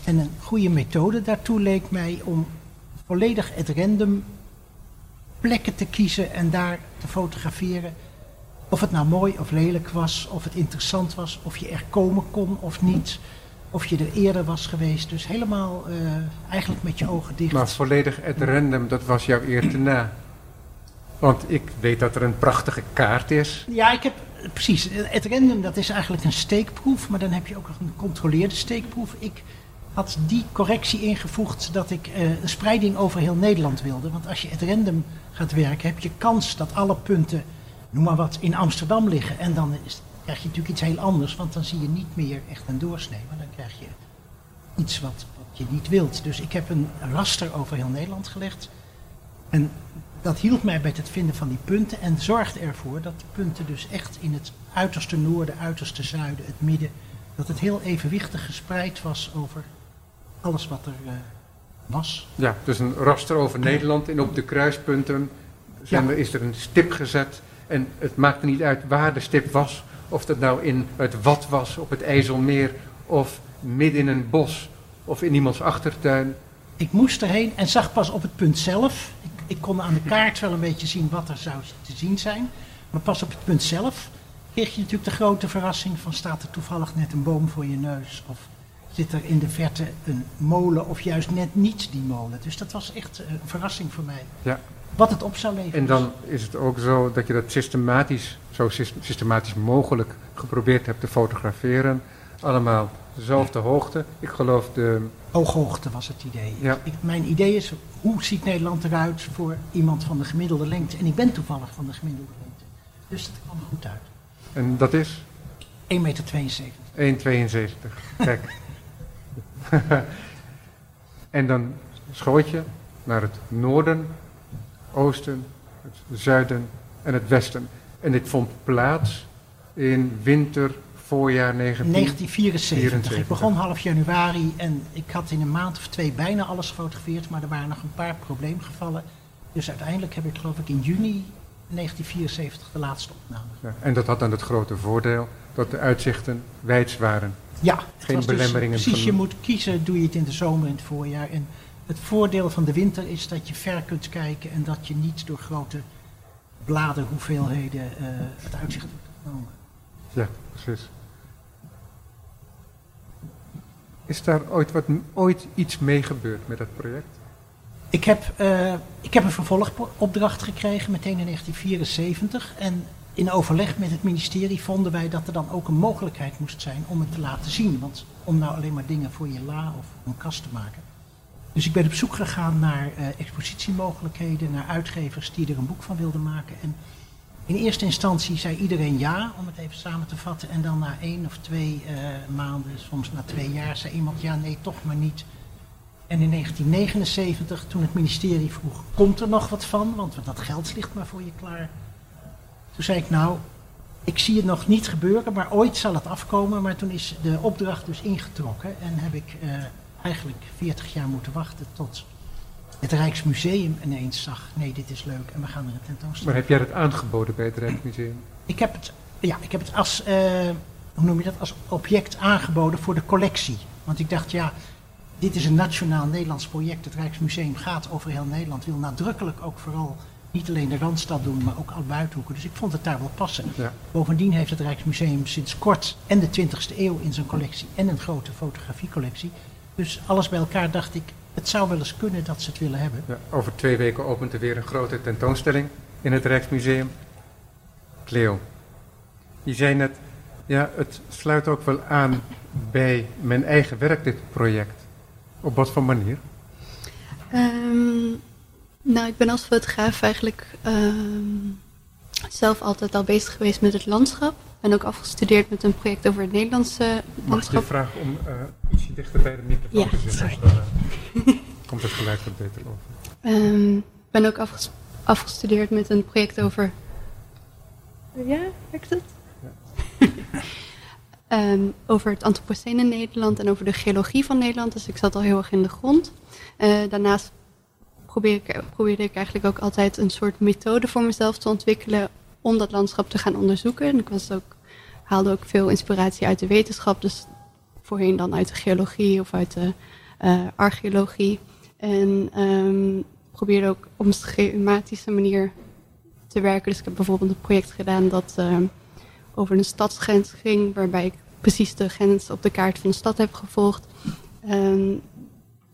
En een goede methode daartoe leek mij om volledig at random plekken te kiezen en daar te fotograferen. Of het nou mooi of lelijk was, of het interessant was, of je er komen kon of niet. Of je er eerder was geweest. Dus helemaal uh, eigenlijk met je ogen dicht. Maar volledig at random, dat was jouw eer te na. Want ik weet dat er een prachtige kaart is. Ja, ik heb precies. Het random dat is eigenlijk een steekproef, maar dan heb je ook nog een controleerde steekproef. Ik had die correctie ingevoegd dat ik uh, een spreiding over heel Nederland wilde. Want als je het random gaat werken, heb je kans dat alle punten, noem maar wat, in Amsterdam liggen. En dan is, krijg je natuurlijk iets heel anders, want dan zie je niet meer echt een doorsnee, maar dan krijg je iets wat, wat je niet wilt. Dus ik heb een raster over heel Nederland gelegd. En dat hielp mij bij het vinden van die punten en zorgde ervoor dat de punten dus echt in het uiterste noorden, uiterste zuiden, het midden, dat het heel evenwichtig gespreid was over alles wat er uh, was. Ja, dus een raster over Nederland en op de kruispunten zijn is er een stip gezet en het maakte niet uit waar de stip was, of dat nou in het wat was, op het IJsselmeer of midden in een bos of in iemands achtertuin. Ik moest erheen en zag pas op het punt zelf ik kon aan de kaart wel een beetje zien wat er zou te zien zijn. Maar pas op het punt zelf kreeg je natuurlijk de grote verrassing van staat er toevallig net een boom voor je neus of zit er in de verte een molen of juist net niet die molen. Dus dat was echt een verrassing voor mij. Ja. Wat het op zou leveren. En dan is het ook zo dat je dat systematisch, zo systematisch mogelijk geprobeerd hebt te fotograferen. Allemaal dezelfde hoogte. Ik geloof de... Ooghoogte was het idee. Ja. Ik, mijn idee is, hoe ziet Nederland eruit voor iemand van de gemiddelde lengte? En ik ben toevallig van de gemiddelde lengte. Dus dat kwam goed uit. En dat is? 1,72 meter. 1,72. Kijk. en dan schoot je naar het noorden, oosten, het zuiden en het westen. En dit vond plaats in winter voorjaar 1974. Ik begon half januari en ik had in een maand of twee bijna alles gefotografeerd, maar er waren nog een paar probleemgevallen. Dus uiteindelijk heb ik geloof ik in juni 1974 de laatste opname. Ja, en dat had dan het grote voordeel dat de uitzichten wijds waren. Ja, geen dus belemmeringen. Dus precies, je moet kiezen, doe je het in de zomer en het voorjaar. En het voordeel van de winter is dat je ver kunt kijken en dat je niet door grote bladenhoeveelheden uh, het uitzicht wordt genomen. Ja, precies. Is daar ooit, wat, ooit iets mee gebeurd met dat project? Ik heb, uh, ik heb een vervolgopdracht gekregen meteen in 1974. En in overleg met het ministerie vonden wij dat er dan ook een mogelijkheid moest zijn om het te laten zien. Want om nou alleen maar dingen voor je la of een kast te maken. Dus ik ben op zoek gegaan naar uh, expositiemogelijkheden, naar uitgevers die er een boek van wilden maken. En in eerste instantie zei iedereen ja, om het even samen te vatten. En dan na één of twee uh, maanden, soms na twee jaar, zei iemand ja, nee, toch maar niet. En in 1979, toen het ministerie vroeg, komt er nog wat van? Want dat geld ligt maar voor je klaar. Toen zei ik nou, ik zie het nog niet gebeuren, maar ooit zal het afkomen. Maar toen is de opdracht dus ingetrokken en heb ik uh, eigenlijk 40 jaar moeten wachten tot het Rijksmuseum ineens zag, nee, dit is leuk en we gaan er een tentoonstelling. Maar heb jij het aangeboden bij het Rijksmuseum? Ik heb het, ja, ik heb het als, uh, hoe noem je dat, als object aangeboden voor de collectie. Want ik dacht, ja, dit is een nationaal Nederlands project. Het Rijksmuseum gaat over heel Nederland, wil nadrukkelijk ook vooral niet alleen de Randstad doen, maar ook alle buitenhoeken. Dus ik vond het daar wel passen. Ja. Bovendien heeft het Rijksmuseum sinds kort en de 20e eeuw in zijn collectie en een grote fotografiecollectie. Dus alles bij elkaar dacht ik, het zou wel eens kunnen dat ze het willen hebben. Ja, over twee weken opent er weer een grote tentoonstelling in het Rijksmuseum. Cleo, je zei net, ja, het sluit ook wel aan bij mijn eigen werk, dit project. Op wat voor manier? Um, nou, ik ben als fotograaf eigenlijk um, zelf altijd al bezig geweest met het landschap. ben ook afgestudeerd met een project over het Nederlandse Mag ik je landschap. vragen om eh, ietsje dichter bij de microfoon Ja, te zitten? sorry. Eh, komt het geluid wat beter over. Ehm, ben ook afges- afgestudeerd met een project over. Ja, werkt het? Ehm, over het Anthropocene in Nederland en over de geologie van Nederland. Dus ik zat al heel erg in de grond. Eh, daarnaast probeer probeerde ik eigenlijk ook altijd een soort methode voor mezelf te ontwikkelen om dat landschap te gaan onderzoeken. En ik was ook, haalde ook veel inspiratie uit de wetenschap. Dus voorheen dan uit de geologie of uit de eh, archeologie. En ehm, probeerde ook op een schematische manier te werken. Dus ik heb bijvoorbeeld een project gedaan dat ehm, over een stadsgrens ging, waarbij ik precies de grens op de kaart van de stad heb gevolgd.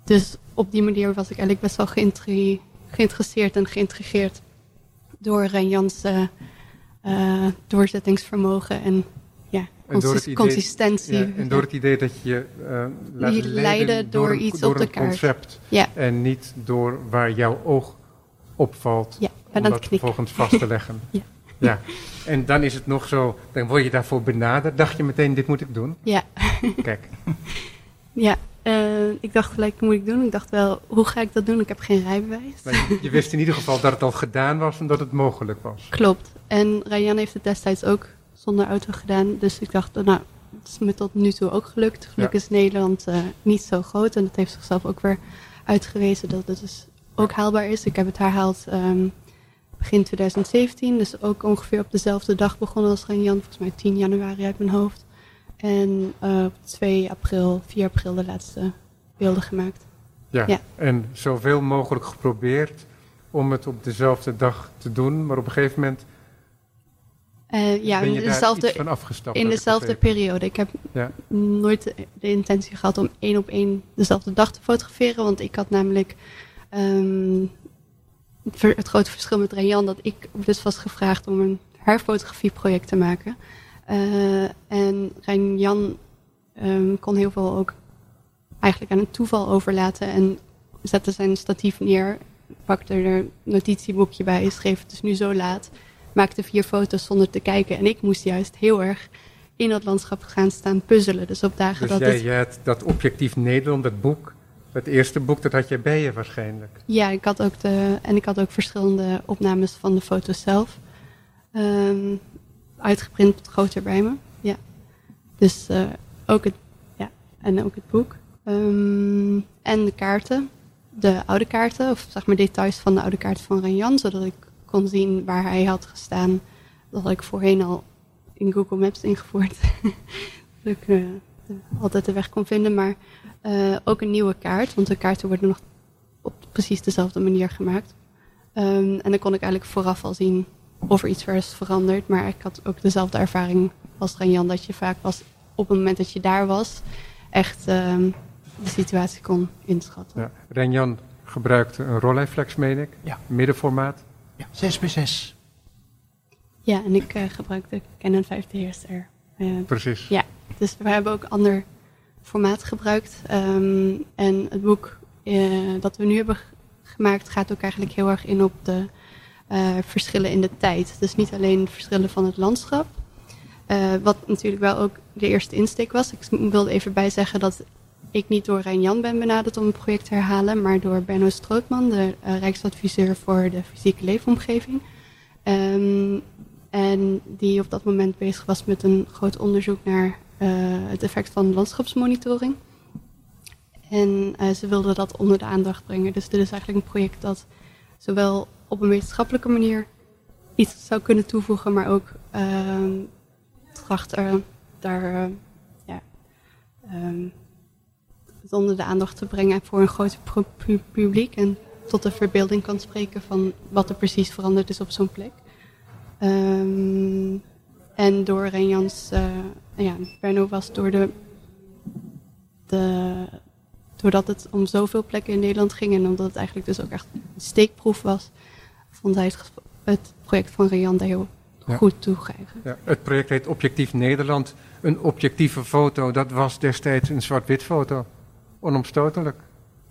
Dus op die manier was ik eigenlijk best wel geïntri- geïnteresseerd en geïntrigeerd door Renjans eh, eh, doorzettingsvermogen en ja, En door idee- consistentie. Ja, en door het idee dat je eh laat Die leiden door een- iets door op de een kaart. concept. Ja. En niet door waar jouw oog opvalt. Ja, om dat vervolgens vast te leggen. Ja. ja. En dan is het nog zo, dan word je daarvoor benaderd. Dacht je meteen, dit moet ik doen? Ja, Kijk, ja. Eh, ik dacht gelijk, moet ik doen? Ik dacht wel, hoe ga ik dat doen? Ik heb geen rijbewijs. maar je, je wist in ieder geval dat het al gedaan was en dat het mogelijk was. Klopt. En Rayan heeft het destijds ook zonder auto gedaan. Dus ik dacht, nou, het is me tot nu toe ook gelukt. Gelukkig is Nederland eh, niet zo groot. En dat heeft zichzelf ook weer uitgewezen dat het dus ook haalbaar is. Ik heb het herhaald ehm, begin 2017. Dus ook ongeveer op dezelfde dag begonnen als Rayan. Volgens mij 10 januari uit mijn hoofd. En eh, op 2 april, 4 april de laatste beelden gemaakt. Ja. Ja. En zoveel mogelijk geprobeerd om het op dezelfde dag te doen. Maar op een gegeven moment Eh, ja, ben in dezelfde, iets van afgestapt. in dezelfde periode. Ik heb Ja. nooit de, de intentie gehad om één op één dezelfde dag te fotograferen. Want ik had namelijk ehm, het grote verschil met Rayan dat ik dus was gevraagd om een herfotografieproject te maken. Eh, en Rayan ehm, kon heel veel ook eigenlijk aan een toeval overlaten en zette zijn statief neer, pakte er een notitieboekje bij, schreef het is nu zo laat, maakte vier foto's zonder te kijken. En ik moest juist heel erg in dat landschap gaan staan puzzelen. Dus op dagen Dus dat jij, het... jij had dat objectief Nederland, dat boek, dat eerste boek, dat had jij bij je waarschijnlijk. Ja, ik had ook de, en ik had ook verschillende opnames van de foto's zelf. Ehm, uitgeprint groter bij me. Ja. Dus eh, ook het, ja, en ook het boek. Ehm, en de kaarten. De oude kaarten, of zeg maar details van de oude kaarten van Ranjan, zodat ik kon zien waar hij had gestaan. Dat had ik voorheen al in Google Maps ingevoerd. dat ik eh, altijd de weg kon vinden. Maar eh, ook een nieuwe kaart, want de kaarten worden nog op precies dezelfde manier gemaakt. Ehm, en dan kon ik eigenlijk vooraf al zien of er iets was veranderd. Maar ik had ook dezelfde ervaring als Ranjan, dat je vaak was op het moment dat je daar was, echt ehm, de situatie kon inschatten. Ja. Renjan gebruikte een Rolleiflex, meen ik. Ja. Middenformaat. Ja, 6 bij 6. Ja, en ik eh, gebruikte Canon 5D SR. Eh, Precies. Ja, dus we hebben ook ander formaat gebruikt. Ehm, en het boek eh, dat we nu hebben gemaakt gaat ook eigenlijk heel erg in op de verschillen in de tijd. Dus niet alleen verschillen van het landschap. eh, wat natuurlijk wel ook de eerste insteek was. Ik wilde even bijzeggen dat ik niet door Rijn-Jan ben benaderd om het project te herhalen, maar door Benno Strootman, de eh, Rijksadviseur voor de fysieke leefomgeving. Ehm, en die op dat moment bezig was met een groot onderzoek naar eh, het effect van landschapsmonitoring. En eh, ze wilden dat onder de aandacht brengen. Dus dit is eigenlijk een project dat zowel op een wetenschappelijke manier iets zou kunnen toevoegen, maar ook ehm tracht er, daar eh, ja, ehm, onder de aandacht te brengen voor een pu- publiek. En tot de verbeelding kan spreken van wat er precies veranderd is op zo'n plek. Ehm, en door Renjans, eh ja, Berno was door de, de, doordat het om zoveel plekken in Nederland ging en omdat het eigenlijk dus ook echt een steekproef was, vond hij het, project van daar heel Ja. goed toegeven. Ja, het project heet Objectief Nederland. Een objectieve foto, dat was destijds een zwart-wit foto. Onomstotelijk.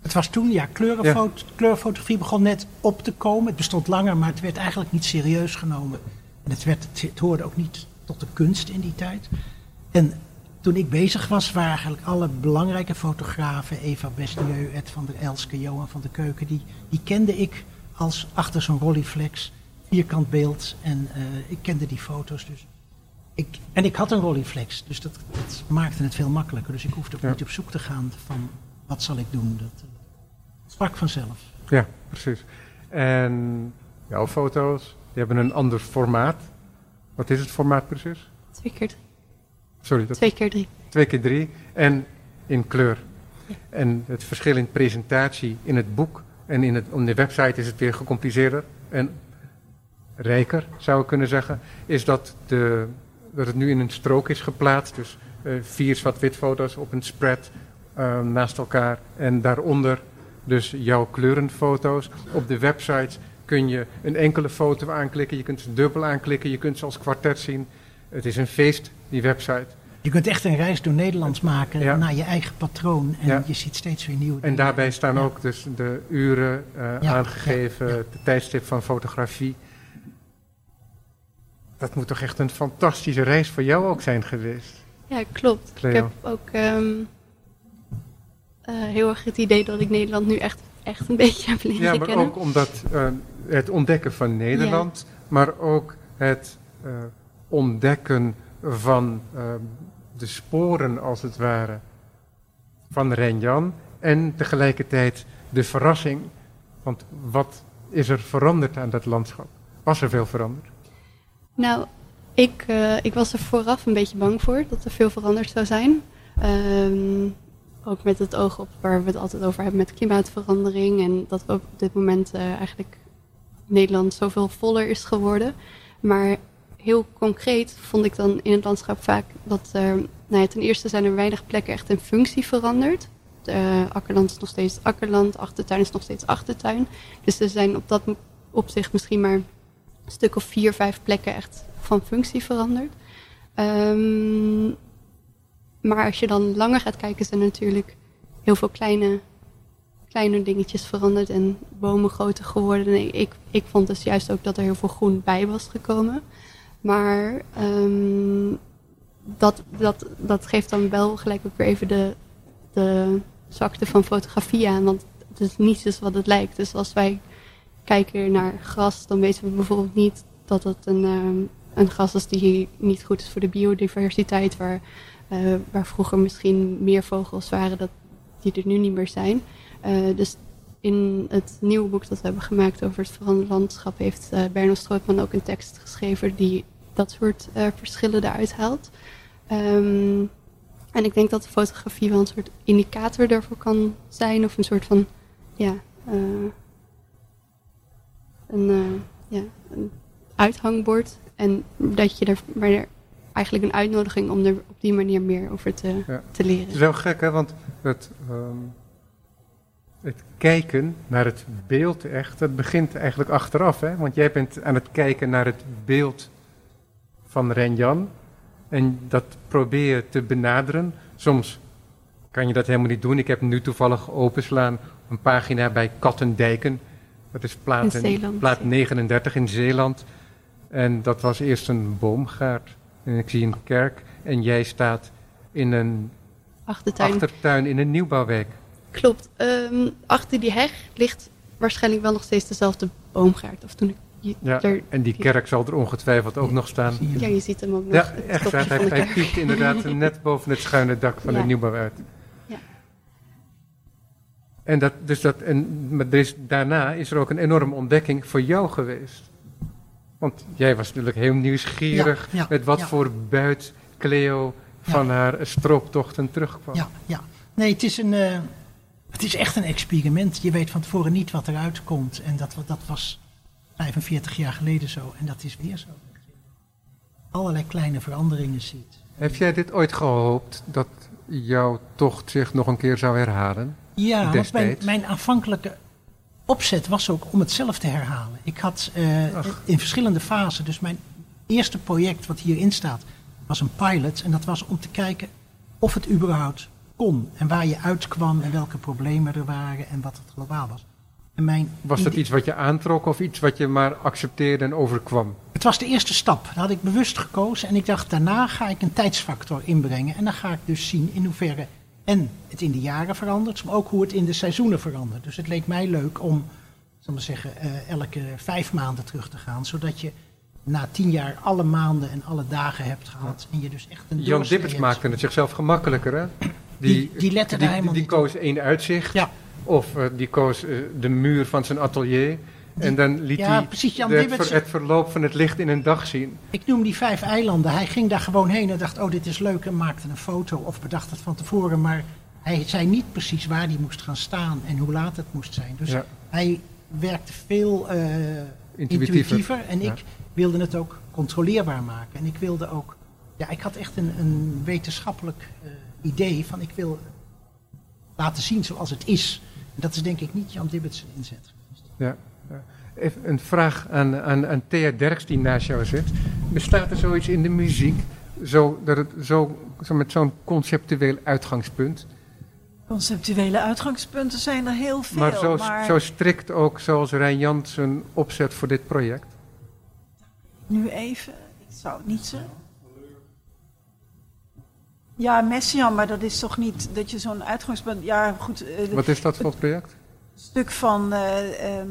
Het was toen, ja, kleurenfot kleurfotografie begon net op te komen. Het bestond langer, maar het werd eigenlijk niet serieus genomen. En het, werd, het, het hoorde ook niet tot de kunst in die tijd. En toen ik bezig was, waren eigenlijk alle belangrijke fotografen, Eva Bestieu, Ed van der Elske, Johan van der Keuken, die, die kende ik als achter zo'n Rolleiflex, vierkant beeld. En uh, ik kende die foto's dus. Ik, en ik had een Rolleiflex, dus dat, dat, maakte het veel makkelijker. Dus ik hoefde ook ja. niet op zoek te gaan van wat zal ik doen. Dat uh, sprak vanzelf. Ja, precies. En jouw foto's, die hebben een ander formaat. Wat is het formaat precies? Twee keer drie. Sorry, dat Twee keer drie. Twee keer drie en in kleur. Ja. En het verschil in presentatie in het boek en in het, op de website is het weer gecompliceerder en rijker, zou ik kunnen zeggen, is dat, de, dat het nu in een strook is geplaatst. Dus uh, vier zwart-wit foto's op een spread uh, naast elkaar en daaronder dus jouw kleurenfoto's. Op de website kun je een enkele foto aanklikken, je kunt ze dubbel aanklikken, je kunt ze als kwartet zien. Het is een feest, die website. Je kunt echt een reis door Nederland maken ja. naar je eigen patroon. En ja. je ziet steeds weer nieuwe En daarbij staan ja. ook dus de uren uh, aangegeven, de tijdstip van fotografie. Dat moet toch echt een fantastische reis voor jou ook zijn geweest? Ja, klopt. Cleo. Ik heb ook um, uh, heel erg het idee dat ik Nederland nu echt, echt een beetje heb leren Ja, maar kennen. ook omdat uh, het ontdekken van Nederland, maar ook het ontdekken van uh, de sporen, als het ware, van Renjan. En tegelijkertijd de verrassing. Want wat is er veranderd aan dat landschap? Was er veel veranderd? Nou, ik, uh, ik was er vooraf een beetje bang voor dat er veel veranderd zou zijn. Um, ook met het oog op waar we het altijd over hebben met klimaatverandering. En dat op dit moment uh, eigenlijk Nederland zoveel voller is geworden. Maar heel concreet vond ik dan in het landschap vaak dat er, nou ja, ten eerste zijn er weinig plekken echt in functie veranderd. Uh, akkerland is nog steeds akkerland, achtertuin is nog steeds achtertuin. Dus er zijn op dat opzicht misschien maar een stuk of vier, vijf plekken echt van functie veranderd. Um, maar als je dan langer gaat kijken, zijn er natuurlijk heel veel kleine, kleine dingetjes veranderd en bomen groter geworden. En ik, ik vond dus juist ook dat er heel veel groen bij was gekomen. Maar um, dat, dat, dat geeft dan wel gelijk ook weer even de, de zwakte van fotografie aan. Want het is niet dus wat het lijkt. Dus als wij kijken naar gras, dan weten we bijvoorbeeld niet dat het een, um, een gras is die niet goed is voor de biodiversiteit. Waar, uh, waar vroeger misschien meer vogels waren dat, die er nu niet meer zijn. Uh, dus in het nieuwe boek dat we hebben gemaakt over het veranderde landschap heeft uh, Berno Strootman ook een tekst geschreven die dat soort uh, verschillen eruit haalt. Um, en ik denk dat de fotografie wel een soort indicator daarvoor kan zijn, of een soort van, ja, uh, een, uh, ja, een uithangbord. En dat je er, maar er eigenlijk een uitnodiging om er op die manier meer over te, ja. te leren. Het is wel gek, hè, want het, um, het kijken naar het beeld echt, dat begint eigenlijk achteraf, hè? Want jij bent aan het kijken naar het beeld van Renjan. En dat probeer je te benaderen. Soms kan je dat helemaal niet doen. Ik heb nu toevallig openslaan een pagina bij Kattendijken. Dat is plaat, Zeeland, plaat 39 in Zeeland. En dat was eerst een boomgaard. En ik zie een kerk. En jij staat in een achtertuin, achtertuin in een nieuwbouwwijk. Klopt. Um, achter die heg ligt waarschijnlijk wel nog steeds dezelfde boomgaard. Of toen ik ja, er, en die kerk zal er ongetwijfeld ook nog staan. Ja, je ziet hem ook nog. Ja, echt waar. Hij, hij piekt inderdaad net boven het schuine dak van ja. de nieuwbouw uit. Ja. En, dat, dus dat, en maar er is, daarna is er ook een enorme ontdekking voor jou geweest. Want jij was natuurlijk heel nieuwsgierig ja, met wat voor buit Cleo van haar strooptochten terugkwam. Ja, ja. Nee, het is een... Uh, het is echt een experiment. Je weet van tevoren niet wat eruit komt. En dat, dat was 45 jaar geleden zo. En dat is weer zo. Allerlei kleine veranderingen ziet. Heb jij dit ooit gehoopt dat jouw tocht zich nog een keer zou herhalen? Ja, want mijn, mijn aanvankelijke opzet was ook om het zelf te herhalen. Ik had uh, in verschillende fasen, dus mijn eerste project wat hierin staat, was een pilot. En dat was om te kijken of het überhaupt kon. En waar je uitkwam en welke problemen er waren en wat het globaal was. Mijn Was dat iets wat je aantrok of iets wat je maar accepteerde en overkwam? Het was de eerste stap. Dat had ik bewust gekozen. En ik dacht, daarna ga ik een tijdsfactor inbrengen. En dan ga ik dus zien in hoeverre en het in de jaren verandert, maar ook hoe het in de seizoenen verandert. Dus het leek mij leuk om, zal maar zeggen, eh, elke vijf maanden terug te gaan. Zodat je na tien jaar alle maanden en alle dagen hebt gehad. En je dus echt een Jan Dippers maakte het zichzelf gemakkelijker, hè? Die- die lette helemaal die niet koos één uitzicht. Ja. Of eh, die koos eh, de muur van zijn atelier. en dan liet ja, hij precies, Jan de- het, verloop van het licht in een dag zien. Ik noem die vijf eilanden. Hij ging daar gewoon heen en dacht, oh dit is leuk en maakte een foto of bedacht het van tevoren. Maar hij zei niet precies waar hij moest gaan staan en hoe laat het moest zijn. Dus Ja. hij werkte veel eh, Intuïtiever. intuïtiever. En Ja. ik wilde het ook controleerbaar maken. En ik wilde ook, ja, ik had echt een, een wetenschappelijk idee van ik wil laten zien zoals het is. Dat is denk ik niet Jan Dibbets inzet. Ja. ja. Even een vraag aan, aan, aan Thea Derks die naast jou zit. Bestaat er zoiets in de muziek, zo, dat het zo, zo met zo'n conceptueel uitgangspunt, Conceptuele uitgangspunten zijn er heel veel. maar, zo, maar zo strikt ook zoals Rijn Jansen opzet voor dit project? nu even, ik zou het niet zeggen. Ja, Messiaen, maar dat is toch niet dat je zo'n uitgangspunt... Ja, goed, eh, Wat is dat voor project? stuk van eh, ehm,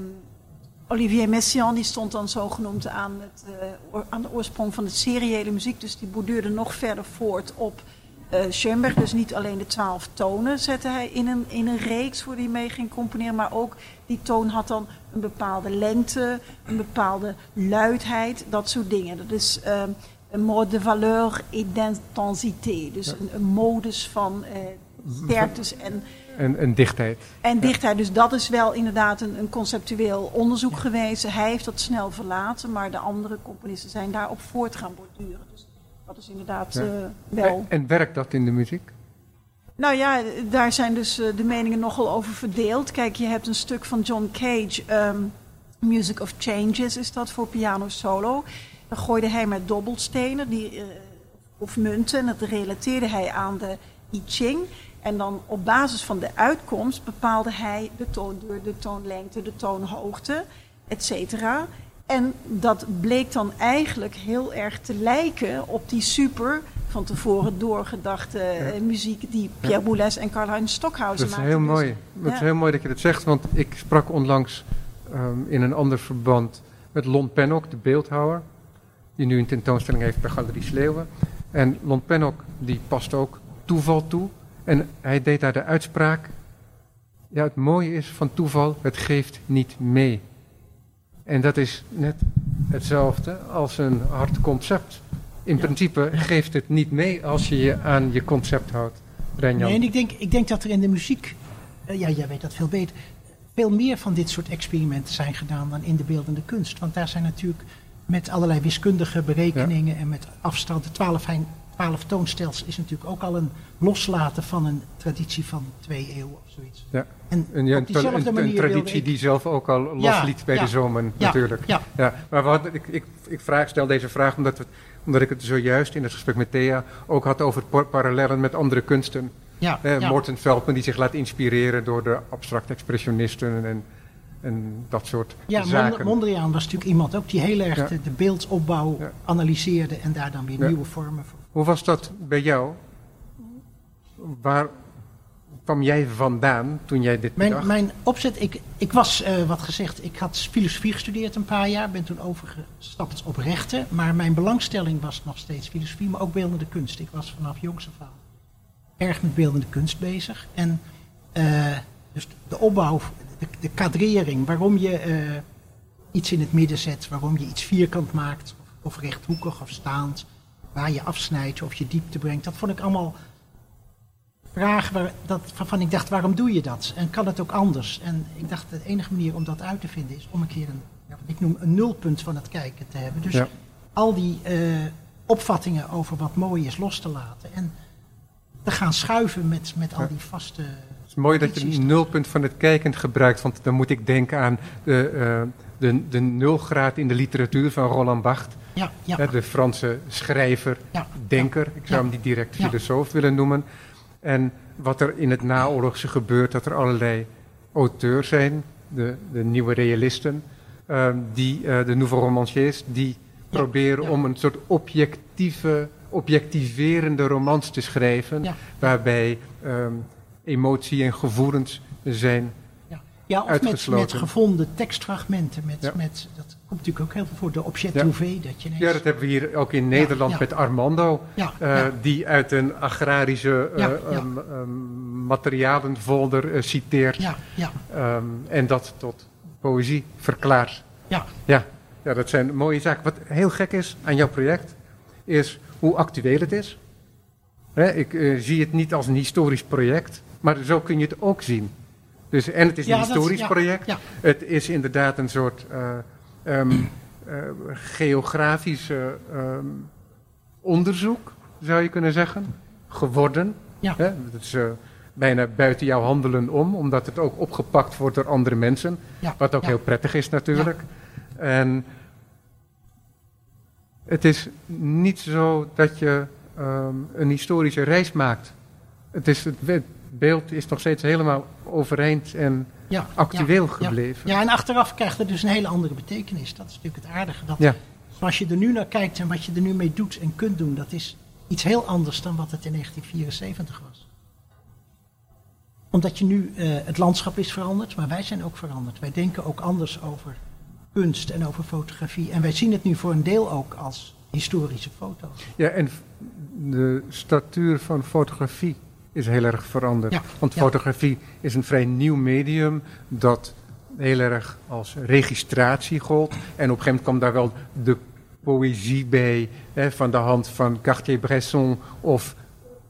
Olivier Messiaen, die stond dan zogenoemd aan, het, eh, aan de oorsprong van de seriële muziek. Dus die borduurde nog verder voort op eh Schoenberg. Dus niet alleen de twaalf tonen zette hij in een, in een reeks waar hij mee ging componeren. Maar ook die toon had dan een bepaalde lengte, een bepaalde luidheid, dat soort dingen. Dat is ehm, een mode de valeur et d'intensité. Dus een, een modus van eh sterktes en En, en dichtheid. en dichtheid, dus dat is wel inderdaad een, een conceptueel onderzoek geweest. Hij heeft dat snel verlaten, maar de andere componisten zijn daarop voort gaan borduren. Dus dat is inderdaad eh, wel. En, en werkt dat in de muziek? Nou ja, daar zijn dus eh, de meningen nogal over verdeeld. Kijk, je hebt een stuk van John Cage, ehm, Music of Changes is dat voor piano solo. Daar gooide hij met dobbelstenen die, eh, of munten en dat relateerde hij aan de I Ching. En dan op basis van de uitkomst bepaalde hij de toonduur, de toonlengte, de toonhoogte, et cetera. En dat bleek dan eigenlijk heel erg te lijken op die super van tevoren doorgedachte eh, muziek die Pierre Boulez en Karl-Heinz Stockhausen Dat is maakten. heel Dus- mooi. Dat is ja. heel mooi dat je dat zegt, want ik sprak onlangs ehm, in een ander verband met Lon Pennock, de beeldhouwer, die nu een tentoonstelling heeft bij Galerie Sleeuwen. En Lon Pennock die past ook toeval toe. En hij deed daar de uitspraak, ja het mooie is van toeval, het geeft niet mee. En dat is net hetzelfde als een hard concept. In principe geeft het niet mee als je je aan je concept houdt. Renjan. Nee, en ik denk, ik denk dat er in de muziek, eh, ja, jij weet dat veel beter, veel meer van dit soort experimenten zijn gedaan dan in de beeldende kunst. Want daar zijn natuurlijk met allerlei wiskundige berekeningen en met afstanden, 12, hein- 12 toonstelsels is natuurlijk ook al een loslaten van een traditie van twee eeuwen of zoiets. Ja. En Een, ja, op een, diezelfde een- een manier wilde traditie ik- die zelf ook al Ja, losliet bij de zomer, natuurlijk. Ja, Ja, maar hadden- ik, ik, ik vraag, stel deze vraag omdat, we, omdat ik het zojuist in het gesprek met Thea ook had over par- parallellen met andere kunsten. ja, Eh. Morten Veldman die zich laat inspireren door de abstract expressionisten en, en dat soort Ja, zaken. Mond- Mondriaan was natuurlijk iemand ook die heel erg Ja. de, de beeldopbouw Ja. analyseerde en daar dan weer Ja. nieuwe vormen voor. Hoe was dat bij jou? Waar kwam jij vandaan toen jij dit Mijn, bedacht? mijn opzet, ik, ik was, eh, wat gezegd, ik had filosofie gestudeerd een paar jaar, ben toen overgestapt op rechten, maar mijn belangstelling was nog steeds filosofie, maar ook beeldende kunst. Ik was vanaf jongs af aan erg met beeldende kunst bezig. En eh, dus de opbouw, de, de kadrering, waarom je eh, iets in het midden zet, waarom je iets vierkant maakt, of, of rechthoekig of staand, waar je afsnijdt of je diepte brengt, dat vond ik allemaal vragen waar, dat, waarvan ik dacht, waarom doe je dat? En kan het ook anders? En ik dacht, de enige manier om dat uit te vinden is om een keer een, ja, wat ik noem een nulpunt van het kijken te hebben. Dus Ja. al die eh, opvattingen over wat mooi is los te laten en te gaan schuiven met, met al die vaste... Het is mooi dat je een nulpunt van het kijkend gebruikt, want dan moet ik denken aan de, eh, de, de nulgraad in de literatuur van Roland Barthes, Ja, ja, de Franse schrijver, ja, denker. Ik zou hem niet direct filosoof willen noemen. En wat er in het naoorlogse gebeurt, dat er allerlei auteurs zijn de, de nieuwe realisten, ehm, die, eh, de nouveau romanciers, die proberen om een soort objectieve, objectiverende romans te schrijven, waarbij ehm, emotie en gevoelens zijn. Ja, of met, Uitgesloten. met gevonden tekstfragmenten. Met, Ja. met, dat komt natuurlijk ook heel veel voor de objet Ja. trouvé. Dat je ineens, Ja, dat hebben we hier ook in Nederland ja. met Armando, eh, die uit een agrarische materialenfolder eh, citeert ja, ja, ehm, en dat tot poëzie verklaart. ja, Ja, ja, dat zijn mooie zaken. Wat heel gek is aan jouw project, is hoe actueel het is. Hè, ik zie het niet als een historisch project, maar zo kun je het ook zien. Dus, en het is een historisch project. ja. Het is inderdaad een soort eh, ehm, eh, geografisch eh, ehm, onderzoek, zou je kunnen zeggen, geworden. Ja. Hè? Is bijna buiten jouw handelen om, omdat het ook opgepakt wordt door andere mensen. ja. Wat ook heel prettig is natuurlijk. En het is niet zo dat je ehm, een historische reis maakt. Het, is, het beeld is nog steeds helemaal overeind en Ja, actueel ja, gebleven. Ja, en achteraf krijgt het dus een hele andere betekenis. Dat is natuurlijk het aardige. Dat. Zoals je er nu naar kijkt en wat je er nu mee doet en kunt doen, dat is iets heel anders dan wat het in 1974 was. Omdat je nu, eh, het landschap is veranderd, maar wij zijn ook veranderd. Wij denken ook anders over kunst en over fotografie. En wij zien het nu voor een deel ook als historische foto's. Ja, en de statuur van fotografie is heel erg veranderd. Ja, Want ja. fotografie is een vrij nieuw medium dat heel erg als registratie gold. En op een gegeven moment kwam daar wel de poëzie bij, hè, van de hand van Cartier-Bresson of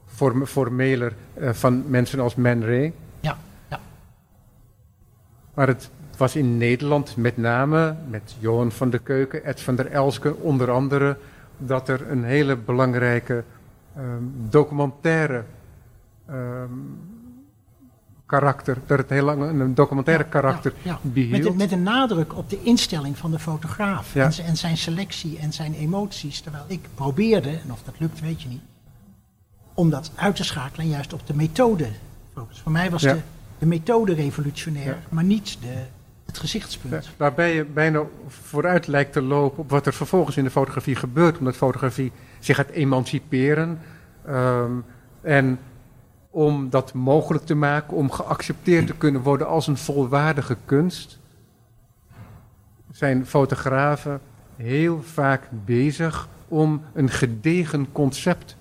form- formeler eh, van mensen als Man Ray. Ja, ja. Maar het was in Nederland met name, met Johan van der Keuken, Ed van der Elske onder andere, dat er een hele belangrijke ehm, documentaire ehm, karakter, dat het heel lang een documentaire Ja, karakter ja, ja. behield. Met, een- met een nadruk op de instelling van de fotograaf en, en zijn selectie en zijn emoties. Terwijl ik probeerde, en of dat lukt weet je niet, om dat uit te schakelen en juist op de methode. Voor mij was de, de methode revolutionair, maar niet de, het gezichtspunt. Waarbij je bijna vooruit lijkt te lopen op wat er vervolgens in de fotografie gebeurt, omdat fotografie zich gaat emanciperen. ehm, en om dat mogelijk te maken, om geaccepteerd te kunnen worden als een volwaardige kunst, zijn fotografen heel vaak bezig om een gedegen concept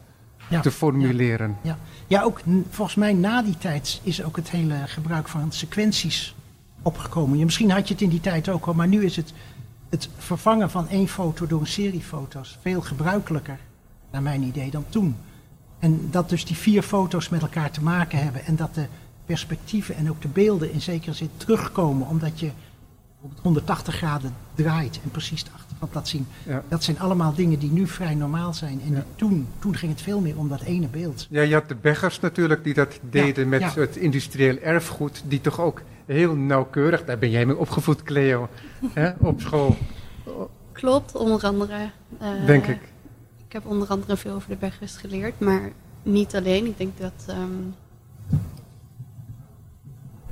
Ja, te formuleren. Ja, ja ook volgens mij na die tijd is ook het hele gebruik van sequenties opgekomen. Ja, misschien had je het in die tijd ook al, maar nu is het, het vervangen van één foto door een serie foto's veel gebruikelijker, naar mijn idee, dan toen. En dat dus die vier foto's met elkaar te maken hebben en dat de perspectieven en ook de beelden in zekere zin terugkomen, omdat je op 180 graden draait en precies de achterkant laat zien. Ja. Dat zijn allemaal dingen die nu vrij normaal zijn. En Ja. toen, toen ging het veel meer om dat ene beeld. Ja, je had de Beggers natuurlijk die dat deden met ja. het industrieel erfgoed, die toch ook heel nauwkeurig, daar ben jij mee opgevoed, Cleo, hè, op school, Klopt, onder andere. eh, denk ik. Ik heb onder andere veel over de Bergers geleerd, maar niet alleen. Ik denk dat. ehm,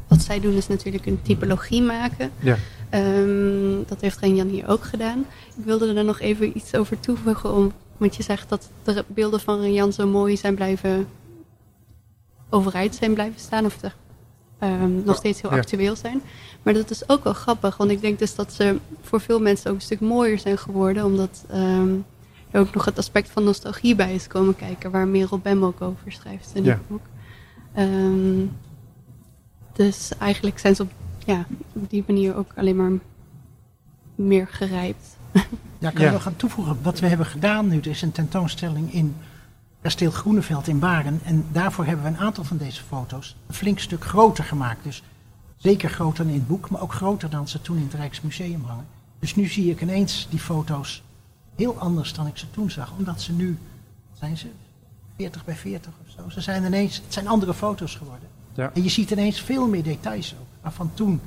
wat zij doen is natuurlijk een typologie maken. Ja. Ehm, dat heeft Renjan hier ook gedaan. Ik wilde er nog even iets over toevoegen. Om, want je zegt dat de beelden van Renjan zo mooi zijn blijven overeind zijn blijven staan. Of de, ehm, nog steeds heel Ja. actueel zijn. Maar dat is ook wel grappig. Want ik denk dus dat ze voor veel mensen ook een stuk mooier zijn geworden. Omdat er ook nog het aspect van nostalgie bij is komen kijken. Waar Merel Bem ook over schrijft in Ja. het boek. Ehm, dus eigenlijk zijn ze op, ja, op die manier ook alleen maar meer gerijpt. Ja, ik kan Ja. je wel gaan toevoegen. Wat we hebben gedaan nu, er is een tentoonstelling in Kasteel Groeneveld in Baren. En daarvoor hebben we een aantal van deze foto's een flink stuk groter gemaakt. Dus zeker groter dan in het boek, maar ook groter dan ze toen in het Rijksmuseum hangen. Dus nu zie ik ineens die foto's heel anders dan ik ze toen zag. Omdat ze nu, zijn ze, 40 bij 40 of zo. Ze zijn ineens, het zijn andere foto's geworden. Ja. En je ziet ineens veel meer details ook. Maar van toen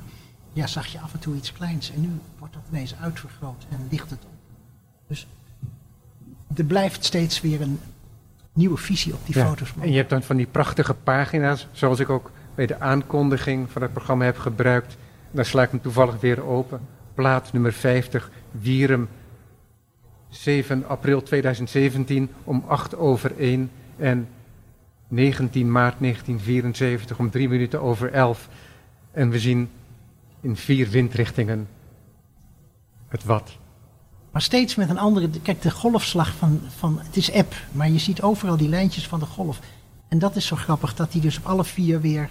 ja, zag je af en toe iets kleins. En nu wordt dat ineens uitvergroot en ligt het op. Dus er blijft steeds weer een nieuwe visie op die Ja. foto's. En je hebt dan van die prachtige pagina's, zoals ik ook bij de aankondiging van het programma heb gebruikt, daar sla ik hem toevallig weer open. Plaat nummer 50, Wierum, 7 april 2017 om 8 over 1 en 19 maart 1974 om 3 minuten over 11. En we zien in vier windrichtingen het wat. Maar steeds met een andere. Kijk, de golfslag van, van. Het is app, maar je ziet overal die lijntjes van de golf. En dat is zo grappig, dat die dus op alle vier weer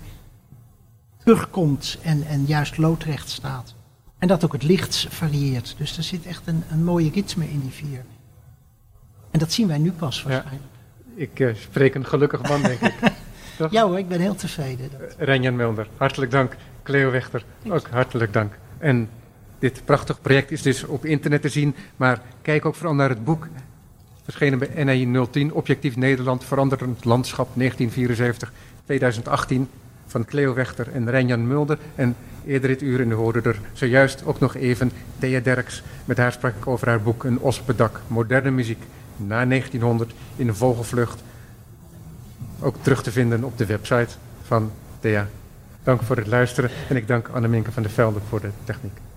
terugkomt en, en juist loodrecht staat. En dat ook het licht varieert. Dus er zit echt een, een mooie ritme in die vier. En dat zien wij nu pas waarschijnlijk. Ik uh, spreek een gelukkig man, denk ik. Toch? Ja hoor, ik ben heel tevreden. Renjan Mulder, hartelijk dank. Cleo Wechter, ook hartelijk dank. En dit prachtig project is dus op internet te zien, maar kijk ook vooral naar het boek. Verschenen bij NAI 010, Objectief Nederland, Veranderend Landschap 1974-2018 van Cleo Wechter en Renjan Mulder. En eerder dit uur, en u hoorde er zojuist ook nog even Thea Derks. Met haar sprak ik over haar boek Een Ospendak, moderne muziek na 1900 in de vogelvlucht. Ook terug te vinden op de website van Thea. Dank voor het luisteren en ik dank Anneminke van der Velde voor de techniek.